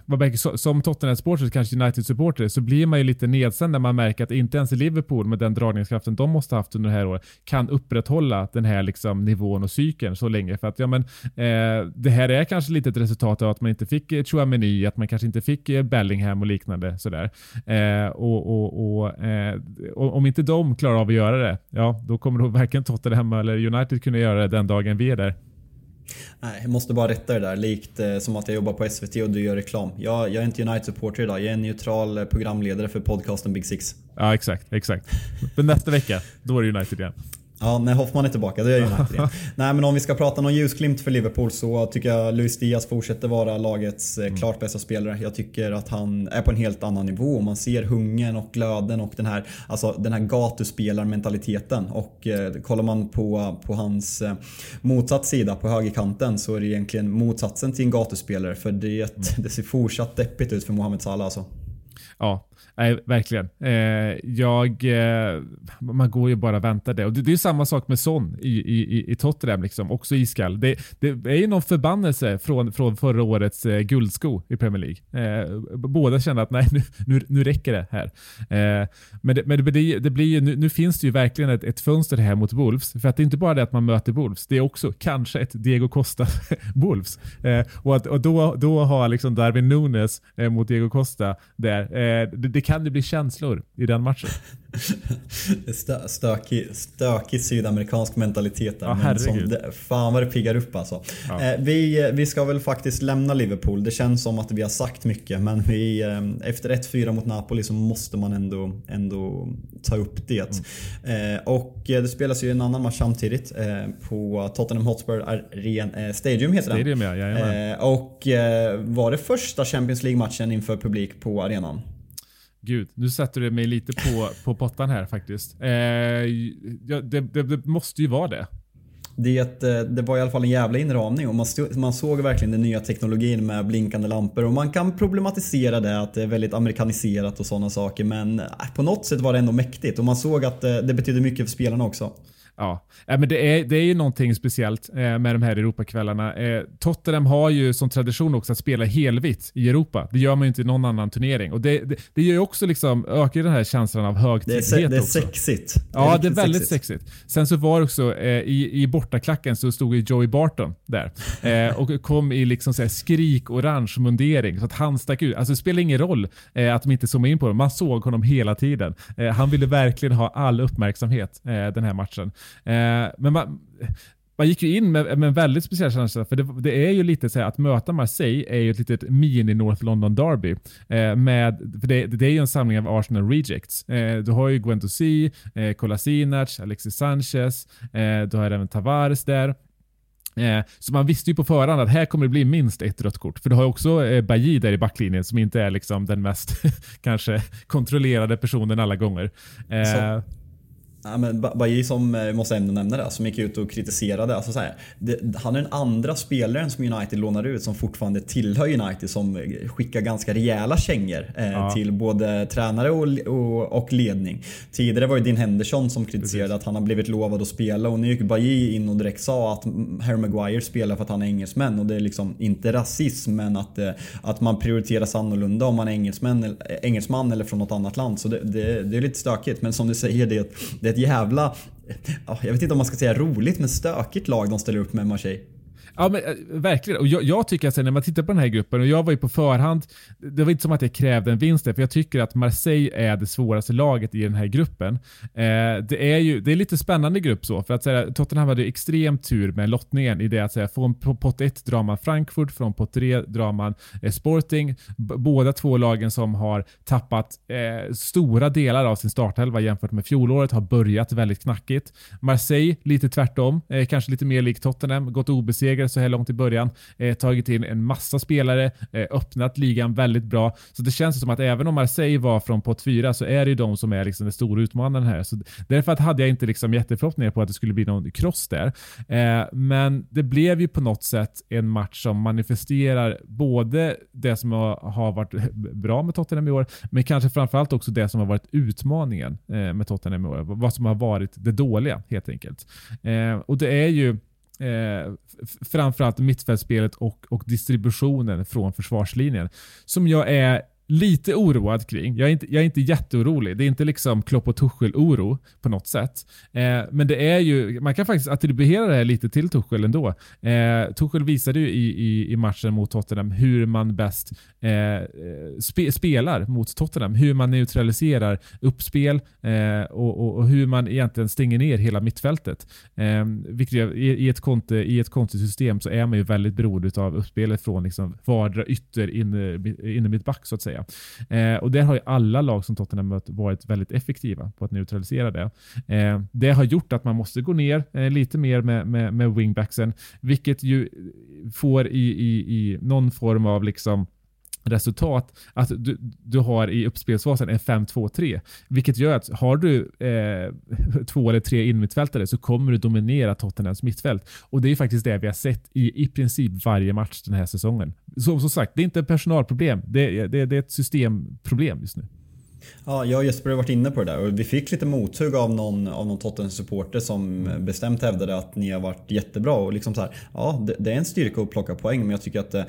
som Tottenham-supporter, kanske United-supporter, så blir man ju lite nedsänd när man märker att inte ens Liverpool med den dragningskraften de måste ha haft under det här året kan upprätthålla den här liksom, nivån och cykeln så länge. För att ja, men, eh, det här är kanske lite ett resultat av att man inte fick eh, Chouameni, att man kanske inte fick eh, Bellingham och liknande. Sådär. Eh, och, och, och, eh, om inte de klarar av att göra det, ja, då kommer nog varken Tottenham eller United kunna göra det den dagen vi är där.
Nej, jag måste bara rätta det där. Likt eh, som att jag jobbar på SVT och du gör reklam. Jag, jag är inte United-supporter idag. Jag är en neutral eh, programledare för podcasten Big Six.
Ja, exakt. exakt. Men nästa vecka, då är det United igen.
Ja, när Hoffman är tillbaka då är United *laughs* igen. Nej men om vi ska prata någon ljusglimt för Liverpool så tycker jag Luis Diaz fortsätter vara lagets eh, mm. klart bästa spelare. Jag tycker att han är på en helt annan nivå. Man ser hungern och glöden och den här, alltså, den här gatuspelarmentaliteten. Och eh, kollar man på, på hans eh, motsatt sida på högerkanten så är det egentligen motsatsen till en gatuspelare. För det, mm. *laughs* det ser fortsatt deppigt ut för Mohamed Salah alltså.
Ja, Nej, verkligen. Eh, jag, eh, man går ju bara och väntar det. Och det, det är samma sak med Son i, i, i Tottenham, liksom. också iskall. Det, det är ju någon förbannelse från, från förra årets eh, guldsko i Premier League. Eh, båda kände att nej, nu, nu, nu räcker det här. Eh, men det, men det, det blir ju, nu, nu, finns det ju verkligen ett, ett fönster här mot Wolves. För att det är inte bara det att man möter Wolves, det är också kanske ett Diego Costa *laughs* Wolves. Eh, och, att, och då, då har liksom Darwin Nunes eh, mot Diego Costa där. Eh, det, det kan det bli känslor i den matchen. *laughs*
Stö, stökig, stökig sydamerikansk mentalitet där. Ja, men som, fan vad det piggar upp alltså. Ja. Eh, vi, vi ska väl faktiskt lämna Liverpool. Det känns som att vi har sagt mycket men vi, eh, efter 1-4 mot Napoli så måste man ändå, ändå ta upp det. Mm. Eh, och det spelas ju en annan match samtidigt eh, på Tottenham Hotspur Arena, Stadium heter
Stadium, den. Ja,
och var det första Champions League-matchen inför publik på arenan?
Gud, nu sätter du mig lite på, på pottan här faktiskt. Eh, ja, det, det, det, måste ju vara det.
Det, eh, det var i alla fall en jävla inramning och man, stod, man såg verkligen den nya teknologin med blinkande lampor och man kan problematisera det att det är väldigt amerikaniserat och sådana saker men eh, på något sätt var det ändå mäktigt och man såg att eh, det betydde mycket för spelarna också.
Ja, men det är, det är ju någonting speciellt eh, med de här Europakvällarna. Eh, Tottenham har ju som tradition också att spela helvitt i Europa. Det gör man ju inte i någon annan turnering. Och det, det, det gör ju också liksom, ökar den här känslan av högtidlighet
Det är, det är sexigt.
Ja, det är väldigt sexigt. sexigt. Sen så var det också eh, i, i bortaklacken så stod ju Joey Barton där *laughs* och kom i liksom så här skrik-orange mundering så att han stack ut. Alltså det spelar ingen roll att de inte zoomade in på honom. Man såg honom hela tiden. Han ville verkligen ha all uppmärksamhet den här matchen. Eh, men man, man gick ju in med, med en väldigt speciell känsla, för det, det, är ju lite så att möta Marseille är ju ett litet mini North London Derby. Eh, med, för det, det, är ju en samling av Arsenal Rejects. Eh, du har ju Guendouzi, eh, Kolasinac, Alexis Sanchez, eh, du har även Tavares där. Eh, så man visste ju på förhand att här kommer det bli minst ett rött kort. För du har ju också eh, Bailly där i backlinjen som inte är liksom den mest *laughs* kanske kontrollerade personen alla gånger. Eh, så,
Ja, men Bajy som, eh, måste ändå nämna det, som gick ut och kritiserade. Alltså så här, det, han är den andra spelaren som United lånar ut som fortfarande tillhör United som skickar ganska rejäla kängor eh, ja. till både tränare och, och, och, ledning. Tidigare var det Dean Henderson som kritiserade Precis. att han har blivit lovad att spela och nu gick Bajy in och direkt sa att Harry Maguire spelar för att han är engelsmän och det är liksom inte rasism men att, eh, att man prioriteras annorlunda om man är engelsman, engelsman eller från något annat land. Så det, det, det är lite stökigt men som du säger det, det det är ett jävla, jag vet inte om man ska säga roligt men stökigt lag de ställer upp med Marseille.
Ja, men, eh, verkligen. Och jag, jag tycker att när man tittar på den här gruppen, och jag var ju på förhand, det var inte som att jag krävde en vinst där, för jag tycker att Marseille är det svåraste laget i den här gruppen. Eh, det är ju det är lite spännande grupp så, för att säga, Tottenham hade extrem tur med lottningen i det att säga, från pott 1 drar man Frankfurt, från pott 3 drar man eh, Sporting. B båda två lagen som har tappat eh, stora delar av sin startelva jämfört med fjolåret har börjat väldigt knackigt. Marseille lite tvärtom, eh, kanske lite mer likt Tottenham, gått obesegrade så här långt i början. Eh, tagit in en massa spelare, eh, öppnat ligan väldigt bra. Så det känns som att även om Marseille var från pott 4 så är det ju de som är liksom den stora utmanaren här. Så därför hade jag inte liksom jätteförhoppningar på att det skulle bli någon kross där. Eh, men det blev ju på något sätt en match som manifesterar både det som har varit *laughs* bra med Tottenham i år, men kanske framförallt också det som har varit utmaningen eh, med Tottenham i år. Vad som har varit det dåliga helt enkelt. Eh, och det är ju eh, framförallt mittfältsspelet och, och distributionen från försvarslinjen som jag är lite oroad kring. Jag är inte, jag är inte jätteorolig. Det är inte liksom Klopp och Tuchel-oro på något sätt. Eh, men det är ju, man kan faktiskt attribuera det här lite till Tuchel ändå. Eh, Tuchel visade ju i, i, i, matchen mot Tottenham hur man bäst eh, spe, spelar mot Tottenham. Hur man neutraliserar uppspel eh, och, och, och, hur man egentligen stänger ner hela mittfältet. Eh, vilket i, i, ett konte, I ett kontesystem så är man ju väldigt beroende av uppspelet från liksom vardera ytter inne, inne mitt back så att säga. Eh, och där har ju alla lag som Tottenham mött varit väldigt effektiva på att neutralisera det. Eh, det har gjort att man måste gå ner eh, lite mer med, med, med wingbacksen, vilket ju får i, i, i någon form av liksom resultat att du, du har i uppspelsfasen en 5-2-3. Vilket gör att har du eh, två eller tre innermittfältare så kommer du dominera Tottenhams mittfält. Och det är faktiskt det vi har sett i i princip varje match den här säsongen. Så, som sagt, det är inte ett personalproblem. Det, det, det är ett systemproblem just nu.
Ja, jag och Jesper har varit inne på det där och vi fick lite mothugg av någon, av någon Tottenham-supporter som mm. bestämt hävdade att ni har varit jättebra. Och liksom så här, ja, det, det, är en styrka att plocka poäng men jag tycker att eh,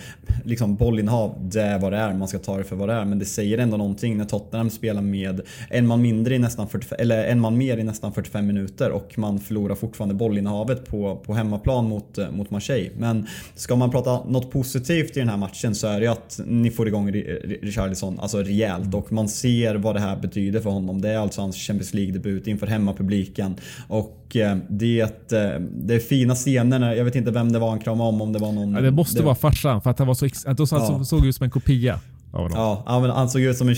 liksom bollinnehav, det är vad det är. Man ska ta det för vad det är. Men det säger ändå någonting när Tottenham spelar med en man, mindre i nästan 45, eller en man mer i nästan 45 minuter och man förlorar fortfarande bollinnehavet på, på hemmaplan mot, eh, mot Marseille. Men ska man prata något positivt i den här matchen så är det att ni får igång Richarlison alltså rejält och man ser vad det här betyder för honom. Det är alltså hans Champions League-debut inför hemmapubliken. Och eh, det, eh, det är fina scener. Jag vet inte vem det var han kramade om. om det var någon...
Ja, det måste det... vara farsan för att han var så, att ja. såg ut som en kopia.
Ja, ja men han såg ut som en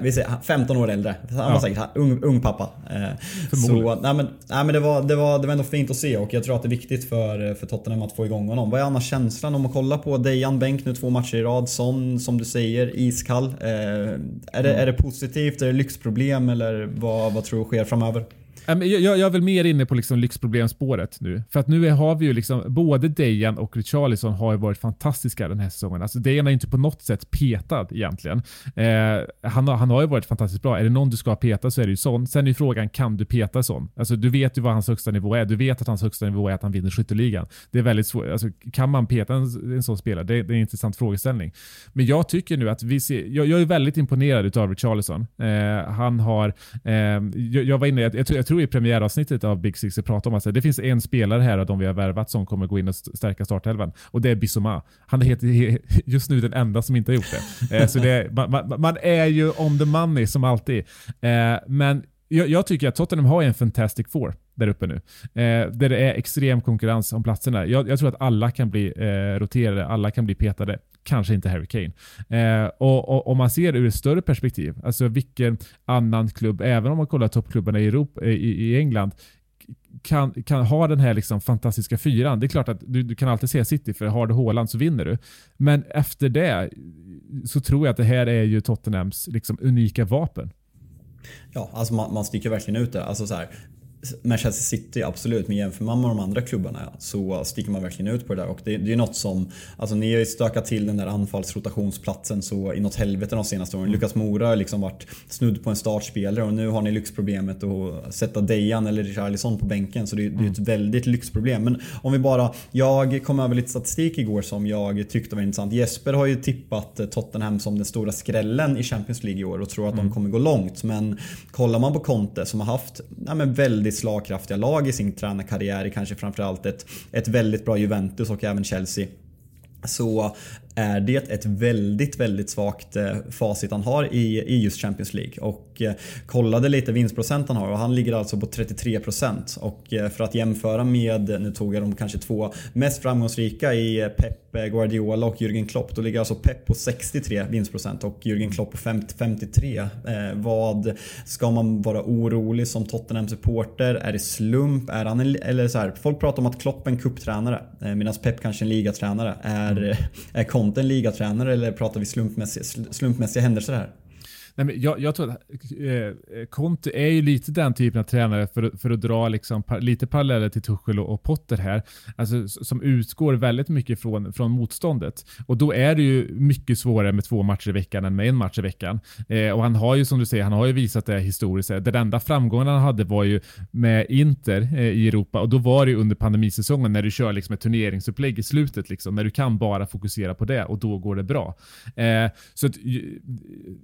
vi säger, 15 år äldre. Han var ja. säkert ung, ung pappa. Eh, så, nej men, nej men det, var, det, var, det var ändå fint att se och jag tror att det är viktigt för, för Tottenham att få igång honom. Vad är annars känslan om att kolla på Dejan Bänk nu två matcher i rad? Son, som du säger, iskall. Eh, är, det, mm. är det positivt? Är det lyxproblem eller vad, vad tror du sker framöver?
Jag, jag, är väl mer inne på liksom lyxproblemspåret nu. För att nu har vi ju liksom, både Dejan och Richarlison har ju varit fantastiska den här säsongen. Alltså Dejan är ju inte på något sätt petad egentligen. Eh, han, har, han har ju varit fantastiskt bra. Är det någon du ska peta så är det ju sån. Sen är ju frågan, kan du peta sån? Alltså du vet ju vad hans högsta nivå är. Du vet att hans högsta nivå är att han vinner skytteligan. Det är väldigt svårt. Alltså, kan man peta en, en sån spelare? Det, det, är en intressant frågeställning. Men jag tycker nu att vi ser, jag, jag är väldigt imponerad av Richarlison. Eh, han har, eh, jag, jag, var inne, jag, jag, jag tror i premiäravsnittet av Big Six pratade om att det finns en spelare här av de vi har värvat som kommer gå in och stärka startelvan. Och det är Bissoma. Han är just nu den enda som inte har gjort det. Eh, så det man, man, man, är ju on the money som alltid. Eh, men jag, jag, tycker att Tottenham har en fantastic four där uppe nu. Eh, där det är extrem konkurrens om platserna. Jag, jag tror att alla kan bli eh, roterade, alla kan bli petade kanske inte Harry Kane. Eh, och, Om man ser det ur ett större perspektiv, alltså vilken annan klubb, även om man kollar toppklubbarna i, Europa, eh, i, i England, kan, kan ha den här liksom fantastiska fyran. Det är klart att du, du kan alltid säga City, för har du Haaland så vinner du. Men efter det så tror jag att det här är ju Tottenhams liksom unika vapen.
Ja, alltså man, man sticker verkligen ut det. Alltså så här, Manchester City, absolut. Men jämför man med de andra klubbarna så sticker man verkligen ut på det där. Och det, det är något som... Alltså ni har ju stökat till den där anfallsrotationsplatsen så inåt helvete de senaste åren. Mm. Lukas Mora har liksom varit snudd på en startspelare och nu har ni lyxproblemet att sätta Dejan eller Richarlison på bänken. Så det, det är ett mm. väldigt lyxproblem. Men om vi bara... Jag kom över lite statistik igår som jag tyckte var intressant. Jesper har ju tippat Tottenham som den stora skrällen i Champions League i år och tror att mm. de kommer gå långt. Men kollar man på Conte som har haft ja, men väldigt väldigt slagkraftiga lag i sin tränarkarriär. Kanske framförallt ett, ett väldigt bra Juventus och även Chelsea. Så är det ett väldigt, väldigt svagt eh, facit han har i, i just Champions League. Och eh, kollade lite vinstprocent han har och han ligger alltså på 33% och eh, för att jämföra med, nu tog jag de kanske två mest framgångsrika i Pep Guardiola och Jürgen Klopp. Då ligger alltså Pep på 63 vinstprocent och Jürgen Klopp på 50, 53. Eh, vad ska man vara orolig som Tottenham-supporter? Är det slump? Är han en, eller så här, folk pratar om att Klopp är en kupptränare eh, medan Pep kanske är en ligatränare. Är, mm. är Conte en ligatränare eller pratar vi slumpmässiga, slumpmässiga händelser här?
Nej, men jag, jag tror att eh, eh, Conte är ju lite den typen av tränare, för, för att dra liksom, par, lite paralleller till Tuchel och, och, Potter här, alltså, som utgår väldigt mycket från, från motståndet. Och då är det ju mycket svårare med två matcher i veckan än med en match i veckan. Eh, och han har ju som du säger, han har ju visat det historiskt. Den enda framgången han hade var ju med Inter eh, i Europa och då var det ju under pandemisäsongen när du kör liksom ett turneringsupplägg i slutet, liksom, när du kan bara fokusera på det och då går det bra. Eh, så att,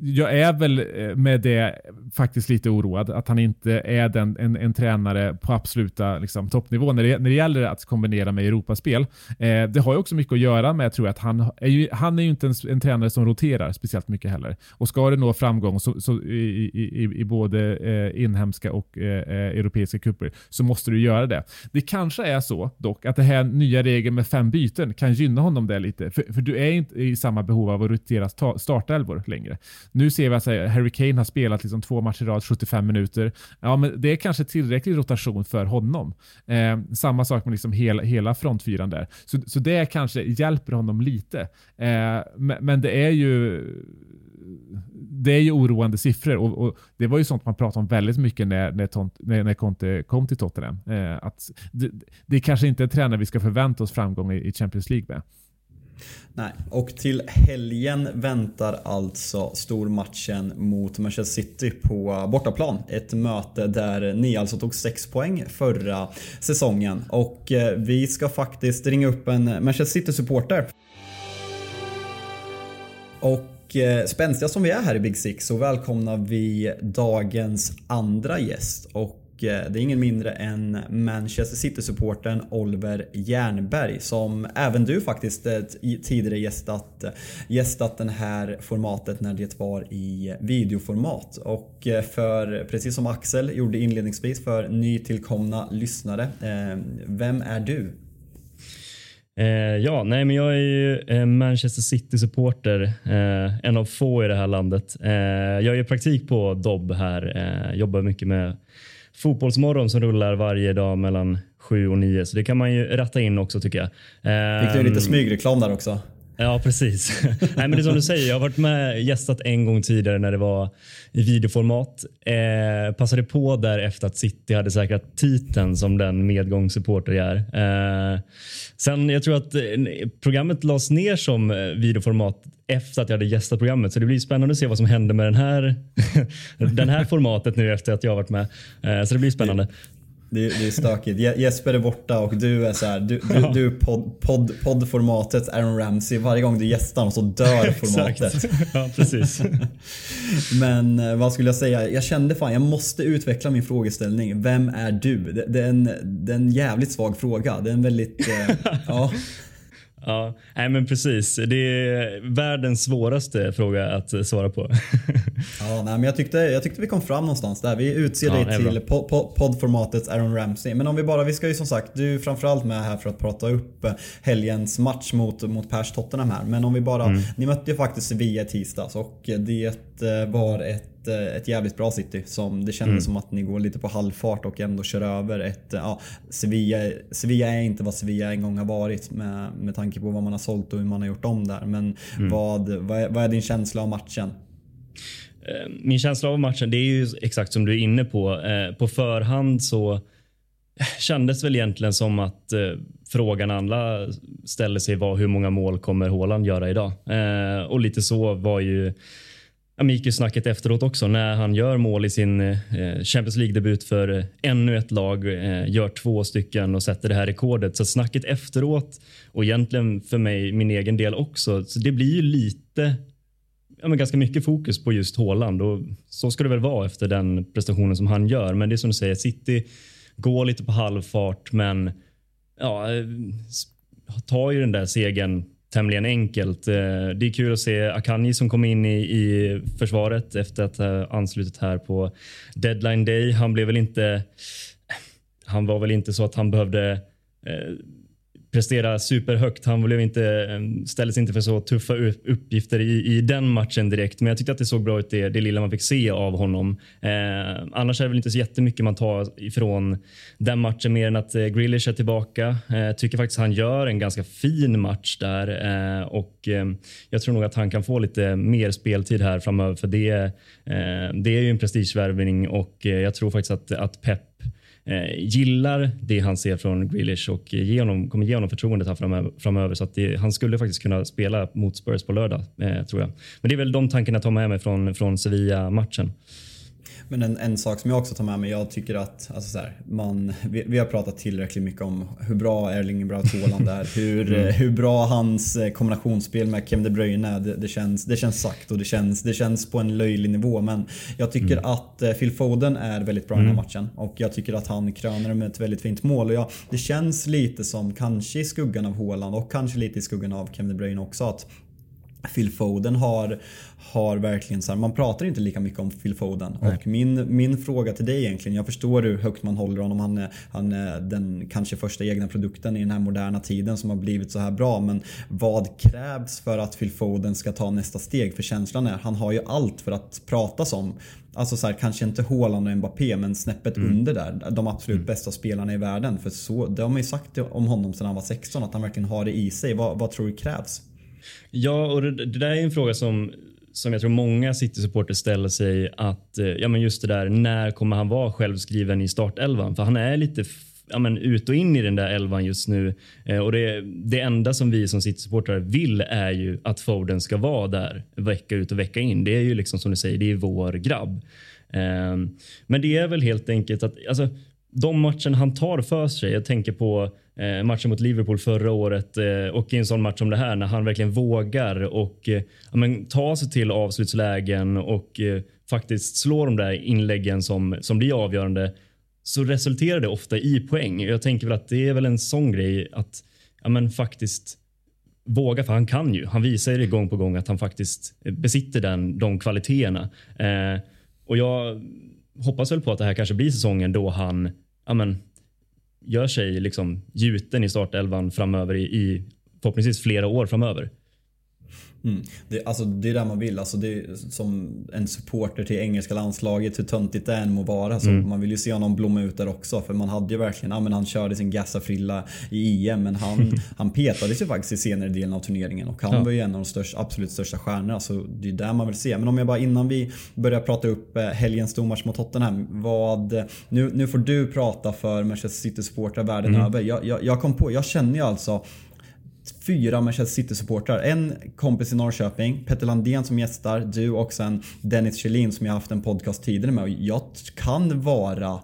jag är väl eh, med det faktiskt lite oroad att han inte är den, en, en tränare på absoluta liksom, toppnivå när det, när det gäller att kombinera med Europaspel. Eh, det har ju också mycket att göra med tror jag, att han är ju, han är ju inte en, en tränare som roterar speciellt mycket heller. Och ska det nå framgång så, så i, i, i, både eh, inhemska och eh, eh europeiska kupper så måste du göra det. Det kanske är så dock att det här nya regeln med fem byten kan gynna honom där lite. För, för du är inte i samma behov av att rotera startelvor längre. Nu ser vi alltså att Harry Kane har spelat liksom två matcher i rad, 75 minuter. Ja, men det är kanske tillräcklig rotation för honom. Eh, samma sak med liksom hela, hela frontfyran där. Så, så det kanske hjälper honom lite. Eh, men, men det är ju det är ju oroande siffror och, och, det var ju sånt man pratade om väldigt mycket när, när, Tont, när, när Conte kom till Tottenham. Eh, att det, det kanske inte är en tränare vi ska förvänta oss framgång i, i Champions League med.
Nej, och till helgen väntar alltså stormatchen mot Manchester City på bortaplan. Ett möte där ni alltså tog 6 poäng förra säsongen. Och eh, vi ska faktiskt ringa upp en Manchester City-supporter. Och eh, spänstiga som vi är här i Big Six så välkomnar vi dagens andra gäst. Och Eh, det är ingen mindre än Manchester City-supporten Oliver Jernberg som även du faktiskt eh, tidigare gästat, eh, gästat den här formatet när det var i videoformat. Och för, precis som Axel gjorde inledningsvis för nytillkomna lyssnare, vem är du?
ja, nej men jag är ju Manchester City-supporter. En av få i det här landet. Jag gör praktik på Dobb här. Jobbar mycket med Fotbollsmorgon som rullar varje dag mellan sju och nio. Så det kan man ju ratta in också tycker jag.
Fick du lite ehm, smygreklam där också?
Ja, precis. *laughs* Nej, men det är som du säger, jag har varit med gästat en gång tidigare när det var i videoformat. Eh, passade på där efter att City hade säkrat titeln som den medgångssupporter jag är. Eh, sen, jag tror att eh, programmet lades ner som eh, videoformat efter att jag hade gästat programmet. Så det blir spännande att se vad som händer med den här, *laughs* den här formatet nu efter att jag har varit med. Eh, så det blir spännande.
Det, det är stökigt. Jesper är borta och du är så här, du, du, du podd, podd, poddformatet Aaron Ramsey. Varje gång du gästar honom så dör *laughs* formatet.
ja, precis. *laughs*
Men eh, vad skulle jag säga? Jag kände fan, jag måste utveckla min frågeställning. Vem är du? Det, det, är, en, det är en jävligt svag fråga. Det är en väldigt... Eh, *laughs* ja.
Ja, nej men precis. Det är världens svåraste fråga att svara på. *laughs*
ja, nej, men jag, tyckte, jag tyckte vi kom fram någonstans där. Vi utser ja, dig till po po poddformatet Aaron Ramsey. Men om vi bara, vi ska ju som sagt, du är framförallt med här för att prata upp helgens match mot, mot Pers Tottenham här. Men om vi bara, mm. ni mötte ju faktiskt Sevilla i tisdags och det var ett Eh, ett, jävligt bra City. Som det kändes mm. som att ni går lite på halvfart och ändå kör över ett... Ja, Sevilla, Sevilla är inte vad Sevilla en gång har varit med, med tanke på vad man har sålt och hur man har gjort om där. Men mm. vad, vad är, vad, är, din känsla av matchen?
Eh, min känsla av matchen, det är ju exakt som du är inne på. Eh, på förhand så kändes väl egentligen som att frågan alla ställer sig var hur många mål kommer Håland göra idag? och lite så var ju Amikis snacket efteråt också när han gör mål i sin eh, Champions League-debut för eh, ännu ett lag, eh, gör två stycken och sätter det här rekordet. Så snacket efteråt och egentligen för mig, min egen del också, så det blir ju lite ja, men ganska mycket fokus på just Haaland och så ska det väl vara efter den prestationen som han gör. Men det är som du säger, City går lite på halvfart men ja, tar ju den där segern tämligen enkelt. Eh, det är kul att se Akanji som kom in i, i försvaret efter att ha anslutit här på deadline day. Han blev väl inte... Eh, han var väl inte så att han behövde eh, prestera superhögt. Han blev inte, eh, ställdes inte för så tuffa uppgifter i, i den matchen direkt. Men jag tyckte att det såg bra ut det, det lilla man fick se av honom. Eh, annars är det väl inte så jättemycket man tar ifrån den matchen mer än att eh, Grealish är tillbaka. Eh, tycker faktiskt han gör en ganska fin match där eh, och eh, jag tror nog att han kan få lite mer speltid här framöver för det, eh, det är ju en prestigevärvning och eh, jag tror faktiskt att, att Pep Eh, gillar det han ser från Grealish och ge honom, kommer ge honom förtroendet här framöver. framöver så att det, han skulle faktiskt kunna spela mot Spurs på lördag, eh, tror jag. Men det är väl de tankarna jag tar med mig från, från Sevilla-matchen.
Men en, en sak som jag också tar med mig, jag tycker att alltså så här, man, vi, vi, har pratat tillräckligt mycket om hur bra Erling Braut Haaland är. *laughs* Hur, mm. hur bra hans eh, kombinationsspel med Kevin De Bruyne är. Det, det, känns, det känns sagt och det känns, det känns på en löjlig nivå. Men jag tycker mm. att eh, Phil Foden är väldigt bra i den här mm. matchen. Och jag tycker att han kröner med ett väldigt fint mål. Och jag, det känns lite som, kanske i skuggan av Haaland och kanske lite i skuggan av Kevin De Bruyne också, att Phil Foden har, har verkligen så här, man pratar inte lika mycket om Phil Foden. Nej. Och min, min fråga till dig egentligen, jag förstår hur högt man håller honom. Han är, han är den kanske första egna produkten i den här moderna tiden som har blivit så här bra. Men vad krävs för att Phil Foden ska ta nästa steg? För känslan är, han har ju allt för att pratas om. Alltså så här, kanske inte Haaland och Mbappé men snäppet mm. under där. De absolut mm. bästa spelarna i världen. För så, det har man ju sagt om honom sedan han var 16 att han verkligen har det i sig. Vad, vad tror du krävs?
Ja, och det, det där är en fråga som som jag tror många City-supporter ställer sig att eh, ja, men just det där när kommer han vara självskriven i startelvan? För han är lite ja, men ut och in i den där elvan just nu eh, och det, det enda som vi som City-supportrar vill är ju att Foden ska vara där vecka ut och vecka in. Det är ju liksom som du säger, det är vår grabb. Eh, men det är väl helt enkelt att alltså, de matchen han tar för sig. Jag tänker på eh, matchen mot Liverpool förra året eh, och i en sån match som det här när han verkligen vågar och eh, men, ta sig till avslutslägen och eh, faktiskt slå de där inläggen som, som blir avgörande så resulterar det ofta i poäng. Jag tänker väl att det är väl en sån grej att ja, men, faktiskt våga, för han kan ju. Han visar ju gång på gång att han faktiskt besitter den, de kvaliteterna. Eh, och jag hoppas väl på att det här kanske blir säsongen då han ja, men, gör sig liksom gjuten i startelvan framöver i, i förhoppningsvis flera år framöver.
Mm. Det, alltså, det är det man vill. Alltså, det är som en supporter till engelska landslaget, hur töntigt det än må vara. Så mm. Man vill ju se honom blomma ut där också. För man hade ju verkligen, ja, men han körde sin gassafrilla i EM men han, *laughs* han petades ju faktiskt i senare delen av turneringen. Och han ja. var ju en av de största, absolut största stjärnorna. Så det är där man vill se. Men om jag bara innan vi börjar prata upp eh, helgens stormatch mot Tottenham. Vad, nu, nu får du prata för Manchester City-supportrar världen mm. över. Jag, jag, jag kom på, jag känner ju alltså fyra Manchester City-supportrar. En kompis i Norrköping, Petter Landén som gästar, du och sen Dennis Kjellin som jag haft en podcast tidigare med. Och jag kan vara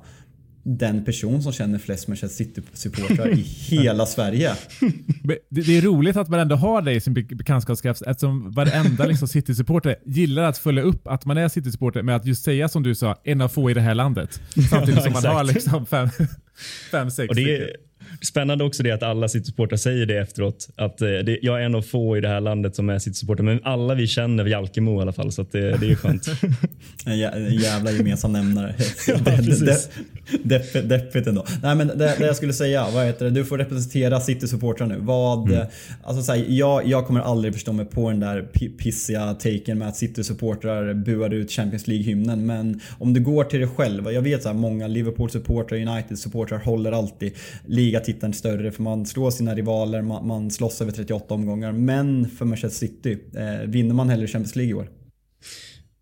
den person som känner flest Manchester City-supportrar i *laughs* hela Sverige. *laughs*
Det är roligt att man ändå har det i sin bekantskapskrets eftersom varenda liksom City-supporter gillar att följa upp att man är City-supporter med att just säga som du sa, en av få i det här landet. *laughs* Samtidigt som man har liksom fem, fem sex
och det är, Spännande också det att alla City-supportrar säger det efteråt. Att eh, det, jag är en av få i det här landet som är City-supporter. Men alla vi känner Jalkemo i alla fall. Så det, det är skönt. *laughs*
en, jävla gemensam nämnare. *laughs* ja, deppigt, deppigt ändå. Nej men det, det, jag skulle säga, vad heter det? Du får representera City-supportrar nu. Vad, mm. alltså, så här, jag, jag kommer aldrig förstå mig på den där pissiga taken med att City-supportrar buar ut Champions League-hymnen. Men om du går till dig själv. Jag vet att många Liverpool-supportrar, United-supportrar håller alltid ligatiteln större för man slår sina rivaler, man, man slåss över 38 omgångar. Men för Manchester City, eh, vinner man hellre Champions League i år?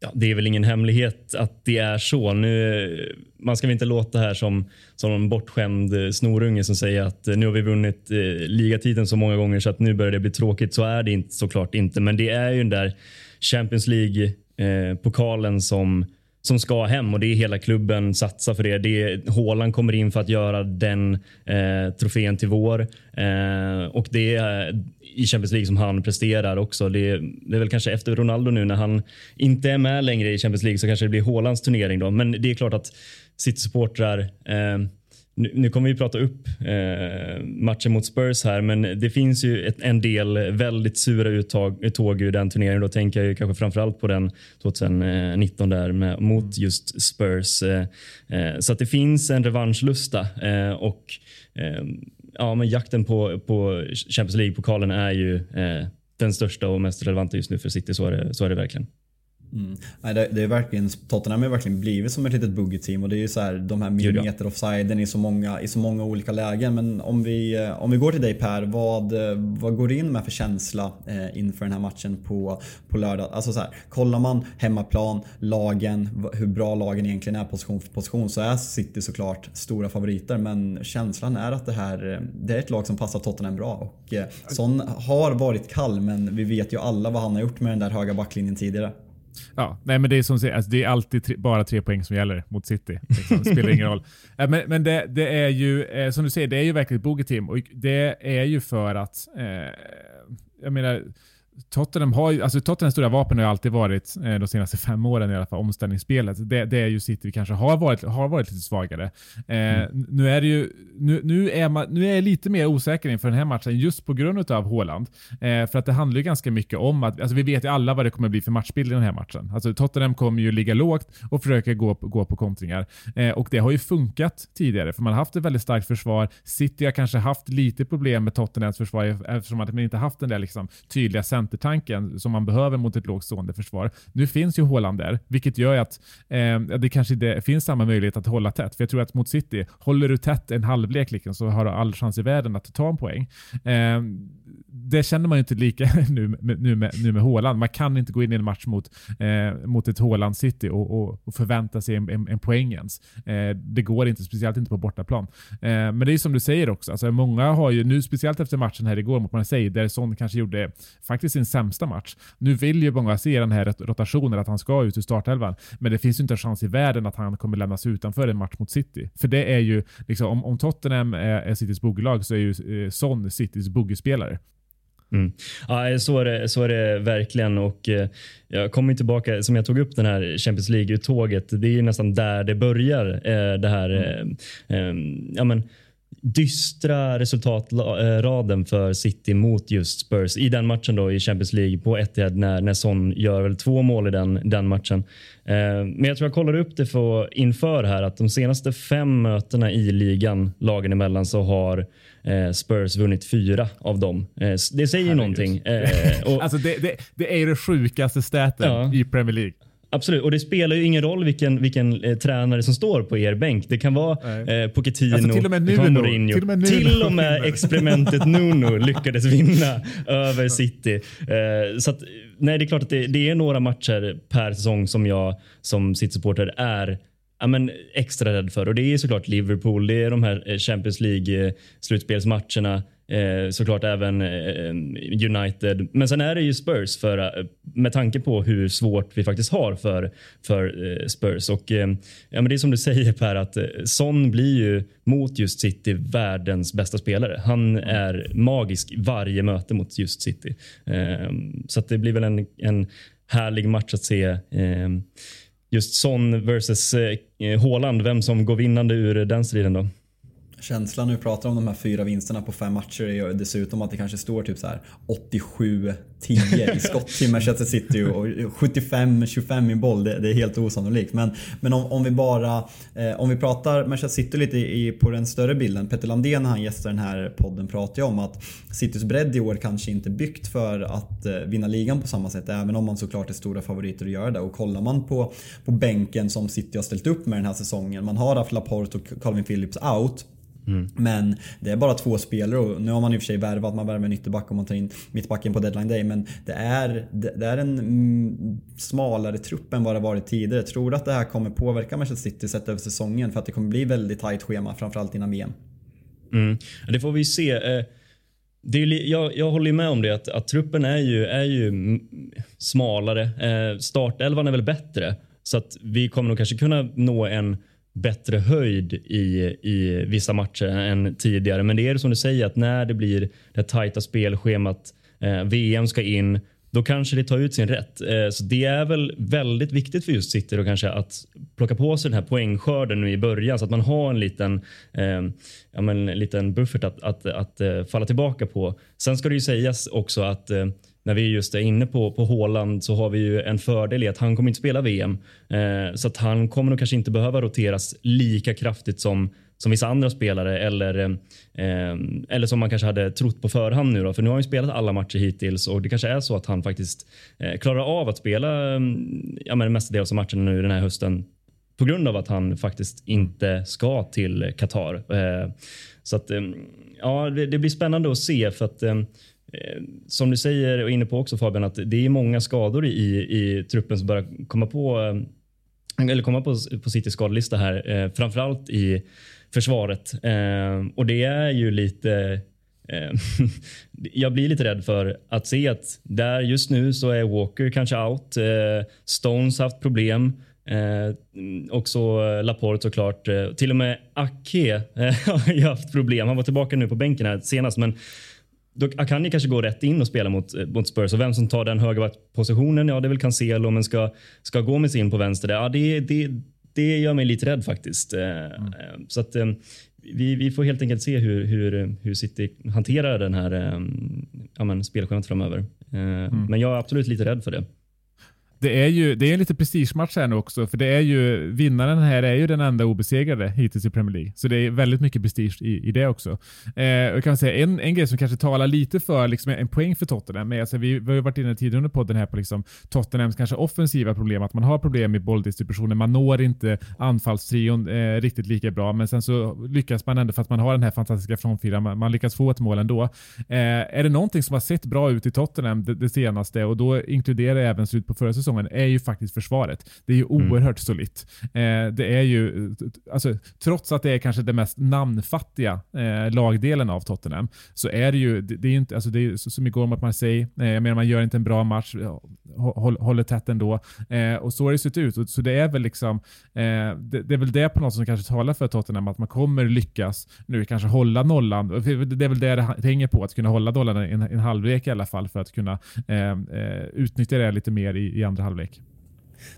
Ja, det är väl ingen hemlighet att det är så. Nu, man ska väl inte låta här som, som en bortskämd eh, snorunge som säger att eh, nu har vi vunnit eh, ligatiteln så många gånger så att nu börjar det bli tråkigt. Så är det inte, såklart inte. Men det är ju den där Champions League-pokalen eh, som som ska hem och det är hela klubben satsar för det. det Håland kommer in för att göra den eh, trofén till vår eh, och det är eh, i Champions League som han presterar också. Det, det, är väl kanske efter Ronaldo nu när han inte är med längre i Champions League så kanske det blir Hålands turnering då. Men det är klart att City-supportrar eh, nu, nu kommer vi prata upp eh, matchen mot Spurs här, men det finns ju ett, en del väldigt sura uttag, uttåg ur den turneringen. Då tänker jag ju kanske framförallt på den 2019 där med, mot just Spurs. Eh, eh, så att det finns en revanschlusta eh, och eh, ja, men jakten på, på Champions League-pokalen är ju eh, den största och mest relevanta just nu för City. Så är det, så är det verkligen.
Mm. Nej, det, det, är verkligen, Tottenham har verkligen blivit som ett litet buggy-team och det är ju så här, de här millimeter offsiden i så, många, i så många olika lägen. Men om vi, om vi går till dig Per, vad, vad går du in med för känsla eh, inför den här matchen på, på lördag? Alltså så här, kollar man hemmaplan, lagen, hur bra lagen egentligen är position för position så är City såklart stora favoriter. Men känslan är att det här det är ett lag som passar Tottenham bra. Och eh, Son har varit kall men vi vet ju alla vad han har gjort med den där höga backlinjen tidigare.
Ja, nej men det är som alltså det är alltid tre, bara tre poäng som gäller mot City. Liksom. Det spelar ingen *laughs* roll. Men, men det, det, är ju, eh, som du säger, det är ju verkligen ett bogeyteam och det är ju för att, eh, jag menar, Tottenham har alltså Tottenhams stora vapen har ju alltid varit, eh, de senaste fem åren i alla fall, omställningsspelet. Det, det är ju City kanske har varit, har varit lite svagare. Eh, mm. Nu är det ju, nu, nu, är man, nu är jag lite mer osäker inför den här matchen just på grund av Haaland. Eh, för att det handlar ju ganska mycket om att, alltså vi vet ju alla vad det kommer bli för matchbild i den här matchen. Alltså Tottenham kommer ju ligga lågt och försöka gå, gå på kontringar. Eh, och det har ju funkat tidigare, för man har haft ett väldigt starkt försvar. City har kanske haft lite problem med Tottenhams försvar eftersom man inte haft den där liksom tydliga centertanken som man behöver mot ett lågt stående försvar. Nu finns ju Haaland där, vilket gör att eh, det kanske inte finns samma möjlighet att hålla tätt. För jag tror att mot City, håller du tätt en halvlek liksom, så har du all chans i världen att ta en poäng. Eh, det känner man ju inte lika *laughs* nu, med, nu, med, nu med Haaland. Man kan inte gå in i en match mot, eh, mot ett Haaland City och, och, och, förvänta sig en, en, en poäng ens. Eh, det går inte, speciellt inte på bortaplan. Eh, men det är som du säger också, alltså, många har ju nu, speciellt efter matchen här igår mot Marseille, där Son kanske gjorde faktiskt sin sämsta match. Nu vill ju många se den här rotationen, att han ska ut ur startelvan. Men det finns ju inte en chans i världen att han kommer lämnas utanför en match mot City. För det är ju, liksom, om, om Tottenham är, är Citys bugglag så är ju eh, Son Citys buggespelare.
Mm. Ja, så är, det, så är det verkligen. Och eh, jag kommer tillbaka, som jag tog upp den här Champions League-uttåget. Det är nästan där det börjar. Eh, det här mm. eh, eh ja, men, dystra resultatraden för City mot just Spurs i den matchen då i Champions League på Etihad när, när Son gör väl två mål i den, den matchen. Eh, men jag tror jag kollade upp det för, inför här att de senaste fem mötena i ligan lagen emellan så har eh, Spurs vunnit fyra av dem. Eh, det säger ju någonting. *laughs*
Eh, och, alltså det, det, det, är det sjukaste staten ja. i Premier League.
Absolut, och det spelar ju ingen roll vilken, vilken eh, tränare som står på er bänk. Det kan vara eh, Pochettino, alltså till och med Nuno, Mourinho. Till och med, till och med experimentet Nuno *laughs* lyckades vinna över City. Eh, så att, nej, det är klart att det, det, är några matcher per säsong som jag som City-supporter är ja, men extra rädd för. Och det är såklart Liverpool, det är de här eh, Champions League-slutspelsmatcherna. Eh, såklart även eh, eh, United. Men sen är det ju Spurs för, eh, med tanke på hur svårt vi faktiskt har för, för eh, Spurs. Och, eh, ja, men det är som du *laughs* säger Per, att eh, Son blir ju mot just City världens bästa spelare. Han är magisk varje möte mot just City. Eh, så det blir väl en, en härlig match att se eh, just Son versus eh, Haaland, vem som går vinnande ur den striden då?
Känslan när vi pratar om de här fyra vinsterna på fem matcher är ju dessutom att det kanske står typ så här 87-10 i skott till Manchester City och 75-25 i boll. Det, det, är helt osannolikt. Men, men om, om vi bara eh, om vi pratar Manchester City lite i, på den större bilden. Petter Landén han gästar den här podden pratar ju om att Citys bredd i år kanske inte är byggt för att eh, vinna ligan på samma sätt. Även om man såklart är stora favoriter att göra det. Och kollar man på, på bänken som City har ställt upp med den här säsongen. Man har haft Laporte och Calvin Phillips out. Mm. Men det är bara två spelare och nu har man i och för sig värvat, man värvar en ytterback och man tar in mittbacken på deadline day. Men det är, det är en mm, smalare trupp än vad det varit tidigare. Jag tror att det här kommer påverka Manchester City sett över säsongen för att det kommer bli väldigt tajt schema framförallt innan VM.
Mm. Det får vi se. Eh, det är, jag, jag håller med om det att, att truppen är ju, är ju smalare. Eh, startelvan är väl bättre så att vi kommer nog kanske kunna nå en bättre höjd i, i vissa matcher än tidigare. Men det är som du säger att när det blir det tajta spelschemat, eh, VM ska in, då kanske det tar ut sin rätt. Eh, så det är väl väldigt viktigt för just City då kanske att plocka på sig den här poängskörden nu i början så att man har en liten, eh, ja, men, en liten buffert att, att, att, att falla tillbaka på. Sen ska det ju sägas också att eh, när vi just är inne på, på Håland så har vi ju en fördel i att han kommer inte spela VM. Eh, så att han kommer nog kanske inte behöva roteras lika kraftigt som, som vissa andra spelare eller, eh, eller som man kanske hade trott på förhand nu då. För nu har han spelat alla matcher hittills och det kanske är så att han faktiskt eh, klarar av att spela mm, ja, men mestadels av matcherna nu den här hösten på grund av att han faktiskt inte ska till Qatar. Eh, så att eh, ja, det, det, blir spännande att se för att Eh, Eh, som du säger och inne på också Fabian, att det är många skador i, i truppen som börjar komma på eh, eller komma på, på Citys skadelista här. Eh, framförallt i försvaret. Eh, och det är ju lite eh, *laughs* jag blir lite rädd för att se att där just nu så är Walker kanske out. Eh, Stones haft problem. Eh, också Laporte såklart. Eh, till och med Ake eh, *laughs* har haft problem. Han var tillbaka nu på bänken här senast men då kan ni kanske gå rätt in och spela mot, eh, mot Spurs och vem som tar den högerbackspositionen, ja det är väl Cancelo men ska, ska Gomes in på vänster där, ja det, det, det gör mig lite rädd faktiskt. Eh, mm. Eh, så att vi, vi får helt enkelt se hur, hur, hur City hanterar den här ja, men, spelschemat framöver. Mm. Men jag är absolut lite rädd för det
det är ju det är en lite prestigematch här nu också, för det är ju vinnaren här är ju den enda obesegrade hittills i Premier League. Så det är väldigt mycket prestige i, i det också. Eh, jag kan säga en, en grej som kanske talar lite för liksom, en poäng för Tottenham. Är, alltså, vi, vi har ju varit inne tidigare under podden här på liksom, Tottenhams kanske offensiva problem, att man har problem med bolldistributionen. Man når inte anfallstrion eh, riktigt lika bra, men sen så lyckas man ändå för att man har den här fantastiska frontfyran. Man, man lyckas få ett mål ändå. Eh, är det någonting som har sett bra ut i Tottenham det, det senaste och då inkluderar jag även slut på förra säsongen säsongen är ju faktiskt försvaret. Det är ju mm. oerhört mm. solitt. Eh, det är ju, alltså, trots att det är kanske det mest namnfattiga eh, lagdelen av Tottenham, så är det ju, det, det är inte, alltså det är som igår mot Marseille, eh, jag menar man gör inte en bra match, håll, håller tätt ändå. Eh, och så har det sett ut. Så det är väl liksom, eh, det, det, är väl det på något som kanske talar för Tottenham, att man kommer lyckas nu kanske hålla nollan. Det är väl det det hänger på, att kunna hålla nollan en, en halvlek i alla fall för att kunna eh, utnyttja det lite mer i, i andra halvlek.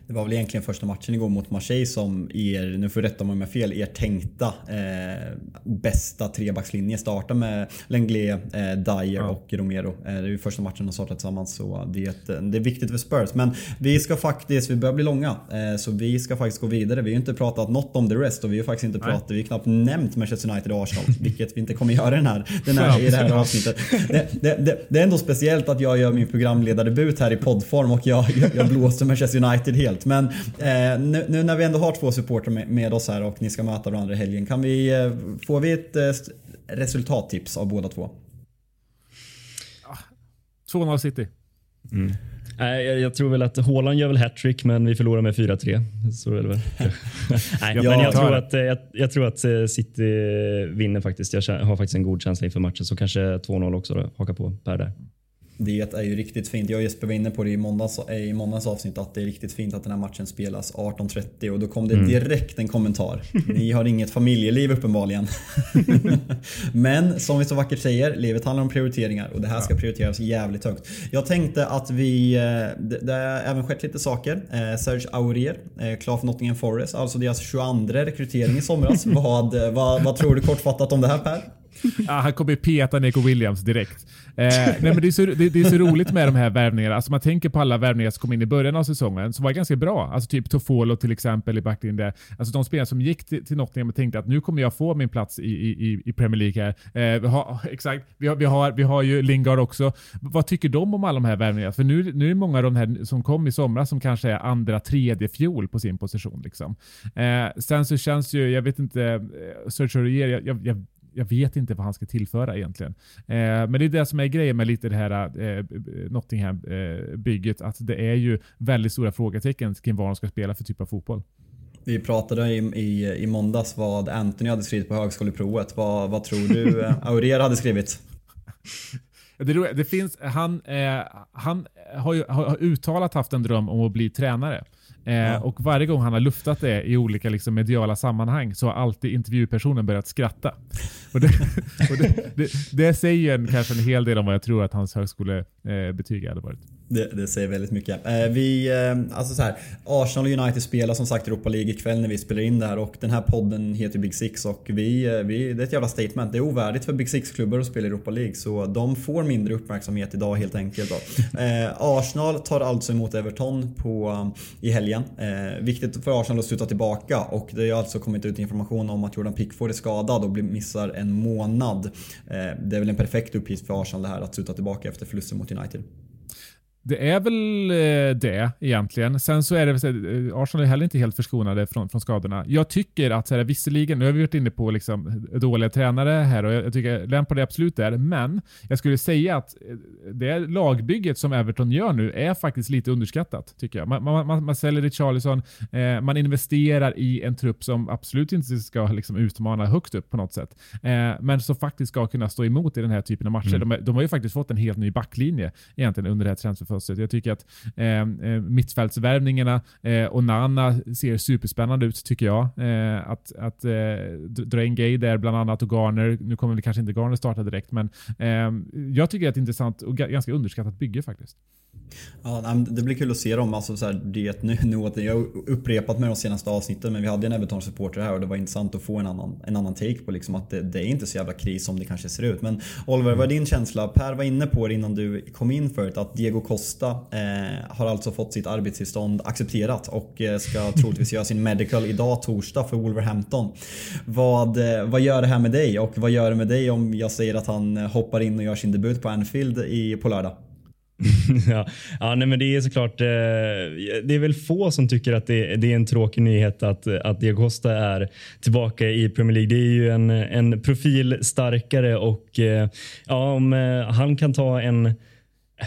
Det var väl egentligen första matchen igår mot Marseille som er, nu får rätta mig om jag fel, er tänkta eh, bästa trebackslinje startar med Lenglet, eh, Dyer ja. och Romero. Eh, det är ju första matchen de startat tillsammans så det är, ett, det är viktigt för Spurs. Men vi ska faktiskt, vi börjar bli långa, eh, så vi ska faktiskt gå vidare. Vi har ju inte pratat något om the rest och vi har faktiskt inte pratat, vi har knappt nämnt Manchester United och Arsenal, *laughs* vilket vi inte kommer göra den här, den här, i det här avsnittet. Det, det, det, det, är ändå speciellt att jag gör min programledardebut här i poddform och jag, jag, jag blåser Manchester United United helt. Men eh, nu, nu, när vi ändå har två supportrar med, med, oss här och ni ska möta varandra i helgen. Kan vi, eh, får vi ett eh, resultattips av båda två?
2-0 City.
Mm. jag, jag, tror väl att Haaland gör väl hattrick men vi förlorar med 4-3. Så är det väl. *laughs* *laughs* Nej, men jag tror, att, jag, jag, tror att eh, City vinner faktiskt. Jag har faktiskt en god känsla inför matchen så kanske 2-0 också då. Haka på Per där.
Det är ju riktigt fint. Jag och Jesper var inne på det i måndags, i måndags avsnitt att det är riktigt fint att den här matchen spelas 18.30 och då kom det mm. direkt en kommentar. *laughs* Ni har inget familjeliv uppenbarligen. *laughs* Men som vi så vackert säger, livet handlar om prioriteringar och det här ska prioriteras jävligt högt. Jag tänkte att vi, eh, det, det har även skett lite saker. Eh, Serge Aurier, eh, klar för Nottingham Forest, alltså deras 22 rekrytering i somras. *laughs* vad, vad, vad tror du kortfattat om det här Per?
ja, han kommer peta Nico Williams direkt. Eh, nej, men det, är så, det, det, är så roligt med de här värvningarna. Alltså man tänker på alla värvningar som kom in i början av säsongen som var ganska bra. Alltså typ Tofolo till exempel i backlinjen. Alltså de spelare som gick till, till Nottingham och tänkte att nu kommer jag få min plats i, i, i Premier League här. Eh, vi har, *laughs* exakt, vi har, vi, har, vi har ju Lingard också. Vad tycker de om alla de här värvningarna? För nu, nu är det många av de här som kom i somras som kanske är andra, tredje fjol på sin position. Liksom. Eh, sen så känns ju, jag vet inte, Search Sergio Aurier, jag, jag, jag jag vet inte vad han ska tillföra egentligen. Eh, men det är det som är grejen med lite det här eh, Nottingham-bygget. Eh, att det är ju väldigt stora frågetecken kring vad de ska spela för typ av fotboll.
Vi pratade i, i, i måndags vad Anthony hade skrivit på högskoleprovet. Vad, vad tror du eh, *laughs* Aurier hade skrivit?
Det, det finns, han, eh, han har, ju, har uttalat haft en dröm om att bli tränare. Eh, ja. Och varje gång han har luftat det i olika liksom, mediala sammanhang så har alltid intervjupersonen börjat skratta. Och det, *laughs* och det, det, det säger en, kanske en hel del om vad jag tror att hans högskolebetyg hade varit.
Det, det, säger väldigt mycket. Eh, vi, eh, alltså så här, Arsenal och United spelar som sagt Europa League ikväll när vi spelar in det här och den här podden heter Big Six och vi, eh, vi, det är ett jävla statement. Det är ovärdigt för Big Six-klubbar att spela Europa League så de får mindre uppmärksamhet idag helt enkelt. Eh, Arsenal tar alltså emot Everton på, i helgen. Eh, viktigt för Arsenal att sluta tillbaka och det har alltså kommit ut information om att Jordan Pickford är skadad och missar en månad. Eh, det är väl en perfekt uppgift för Arsenal det här att sluta tillbaka efter förlusten mot United.
Det är väl eh, det egentligen. Sen så är det eh, Arsenal är heller inte helt förskonade från, från skadorna. Jag tycker att så här, visserligen, nu har vi varit inne på liksom, dåliga tränare här och jag, jag tycker Lampard är absolut där, men jag skulle säga att eh, det lagbygget som Everton gör nu är faktiskt lite underskattat tycker jag. Man, man, man, man säljer Richarlison, eh, man investerar i en trupp som absolut inte ska liksom, utmana högt upp på något sätt, eh, men som faktiskt ska kunna stå emot i den här typen av matcher. Mm. De, de, har ju faktiskt fått en helt ny backlinje egentligen under det här transferfönstret fönstret. Jag tycker att eh, eh, mittfältsvärvningarna eh, och Nana ser superspännande ut tycker jag. Eh, att att eh, dra in Gay där bland annat och Garner. Nu kommer väl kanske inte Garner starta direkt, men eh, jag tycker att det är ett intressant och ganska underskattat bygge faktiskt.
Ja, det blir kul att se dem. Alltså, så här, det, nu, nu, jag har upprepat med de senaste avsnitten men vi hade en Everton-supporter här och det var intressant att få en annan, en annan take på liksom att det, det, är inte så jävla kris som det kanske ser ut. Men Oliver, vad är din känsla? Per var inne på det innan du kom in förut att Diego Costa eh, har alltså fått sitt arbetstillstånd accepterat och eh, ska *laughs* troligtvis göra sin medical idag torsdag för Wolverhampton. Vad, eh, vad gör det här med dig och vad gör det med dig om jag säger att han hoppar in och gör sin debut på Anfield i, på lördag? *laughs*
ja, ja nej, men det är såklart. Eh, det är väl få som tycker att det, det, är en tråkig nyhet att, att Diego Costa är tillbaka i Premier League. Det är ju en, en profil starkare och eh, ja, om eh, han kan ta en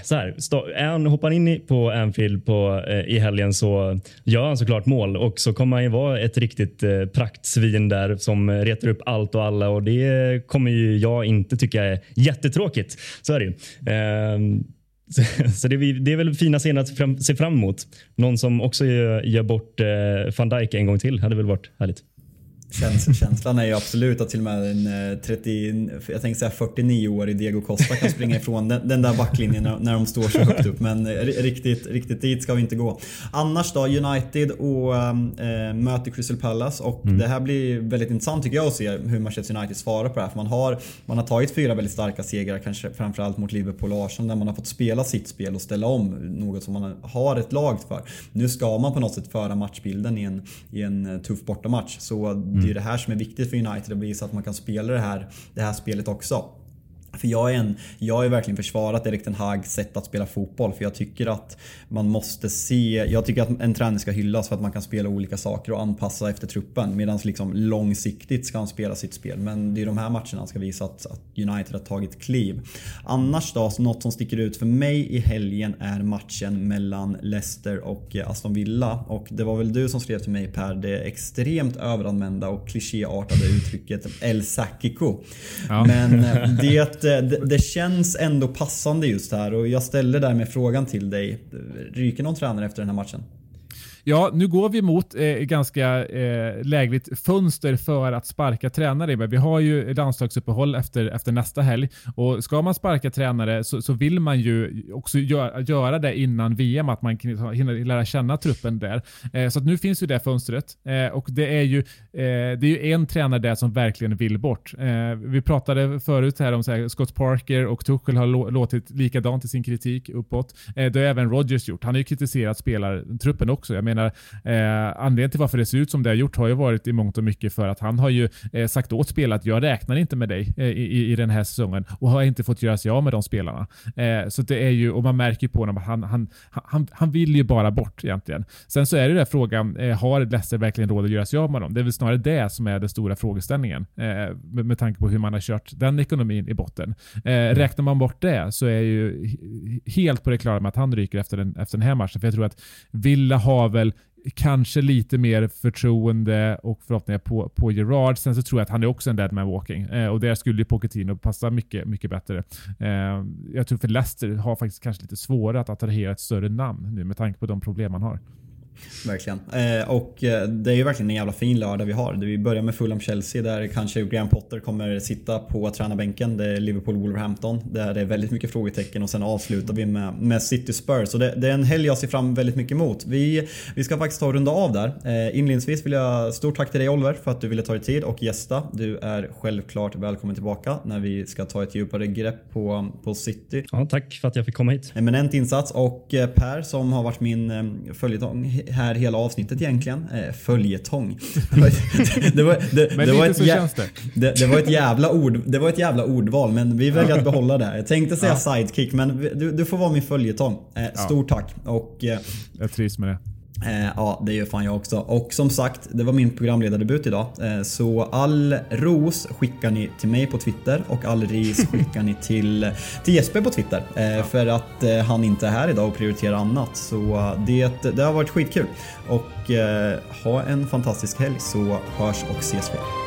så här, han hoppar in på Anfield på, eh, i helgen så gör han såklart mål och så kommer han ju vara ett riktigt eh, praktsvin där som retar upp allt och alla och det kommer ju jag inte tycka är jättetråkigt. Så är det ju. Eh, *laughs* Så, det, är, det är väl fina scener att fram, se fram emot. Någon som också gör, gör bort eh, van Dijk en gång till hade väl varit härligt.
Käns känslan är ju absolut att till och med en 30, eh, jag tänkte säga 49-årig Diego Costa kan springa ifrån den, den där backlinjen när, de står så högt upp. Men eh, riktigt, riktigt dit ska vi inte gå. Annars då, United och äh, möter Crystal Palace och mm. det här blir väldigt intressant tycker jag att se hur Manchester United svarar på det här. För man har, man har tagit fyra väldigt starka segrar, kanske framförallt mot Liverpool och Arsenal, där man har fått spela sitt spel och ställa om. Något som man har ett lag för. Nu ska man på något sätt föra matchbilden i en, i en tuff bortamatch. Så Mm. det är ju det här som är viktigt för United att visa att man kan spela det här, det här spelet också. För jag är, en, jag har verkligen försvarat Erik Ten Hags sätt att spela fotboll för jag tycker att man måste se, jag tycker att en träning ska hyllas för att man kan spela olika saker och anpassa efter truppen medan liksom långsiktigt ska han spela sitt spel. Men det är de här matcherna han ska visa att, att United har tagit kliv. Annars då, något som sticker ut för mig i helgen är matchen mellan Leicester och Aston Villa och det var väl du som skrev till mig Per det extremt överanvända och klichéartade uttrycket El Sakico. Ja. Men det Eh, Eh, det, det, känns ändå passande just här och jag ställer därmed frågan till dig. Ryker någon tränare efter den här matchen?
Ja, nu går vi mot eh, ganska eh, lägligt fönster för att sparka tränare. Men vi har ju landslagsuppehåll efter, efter nästa helg och ska man sparka tränare så, så vill man ju också gör, göra det innan VM, att man hinner lära känna truppen där. Eh, så nu finns ju det fönstret eh, och det är ju, eh, det är ju en tränare där som verkligen vill bort. Eh, vi pratade förut här om så här, Scott Parker och Tuchel har låtit likadant i sin kritik uppåt. Eh, det har även Rodgers gjort. Han har ju kritiserat spelartruppen också. Jag menar menar, eh, anledningen till varför det ser ut som det har gjort har ju varit i mångt och mycket för att han har ju eh, sagt åt spelarna att jag räknar inte med dig eh, i, i den här säsongen och har inte fått göra sig av med de spelarna. Eh, så det är ju, och man märker på honom att han, han, han, han vill ju bara bort egentligen. Sen så är det där frågan, eh, har Leicester verkligen råd att göra sig av med dem? Det är väl snarare det som är den stora frågeställningen eh, med, med tanke på hur man har kört den ekonomin i botten. räknar man bort det så är jag ju helt på det klara med att han ryker efter den, efter den här matchen. För jag tror att Villa har väl kanske lite mer förtroende och förhoppningar på, på Gerard. Sen så tror jag att han är också en dead man walking eh, och där skulle ju Pochettino passa mycket, mycket bättre. Eh, jag tror för Leicester har faktiskt kanske lite svårare att attrahera ett större namn nu med tanke på de problem man har.
Verkligen. Eh, och eh, det är ju verkligen en jävla fin lördag vi har. Vi börjar med Fulham-Chelsea där kanske Graham Potter kommer sitta på tränarbänken. Det är Liverpool-Wolverhampton där det är väldigt mycket frågetecken och sen avslutar vi med, med City Spurs. Så det, det, är en helg jag ser fram väldigt mycket emot. Vi, vi ska faktiskt ta och runda av där. Eh, inledningsvis vill jag stort tack till dig Oliver för att du ville ta dig tid och gästa. Du är självklart välkommen tillbaka när vi ska ta ett djupare grepp på, på City.
Ja, tack för att jag fick komma hit.
Eminent insats och Per som har varit min följetong här hela avsnittet egentligen. Eh, följetong. *laughs*
det var, det, men det var ett, så känns det.
det. Det var ett jävla ord, det var ett jävla ordval men vi väljer att behålla det. Jag tänkte säga ja. sidekick men du, du, får vara min följetong. Eh, stort ja. tack. Och, eh,
jag trivs med det.
Eh, ja, det gör fan jag också. Och som sagt, det var min programledardebut idag. Eh, så all ros skickar ni till mig på Twitter och all ris *laughs* skickar ni till, till Jesper på Twitter. Eh, ja. För att han inte är här idag och prioriterar annat. Så det, det har varit skitkul. Och ha en fantastisk helg så hörs och ses vi.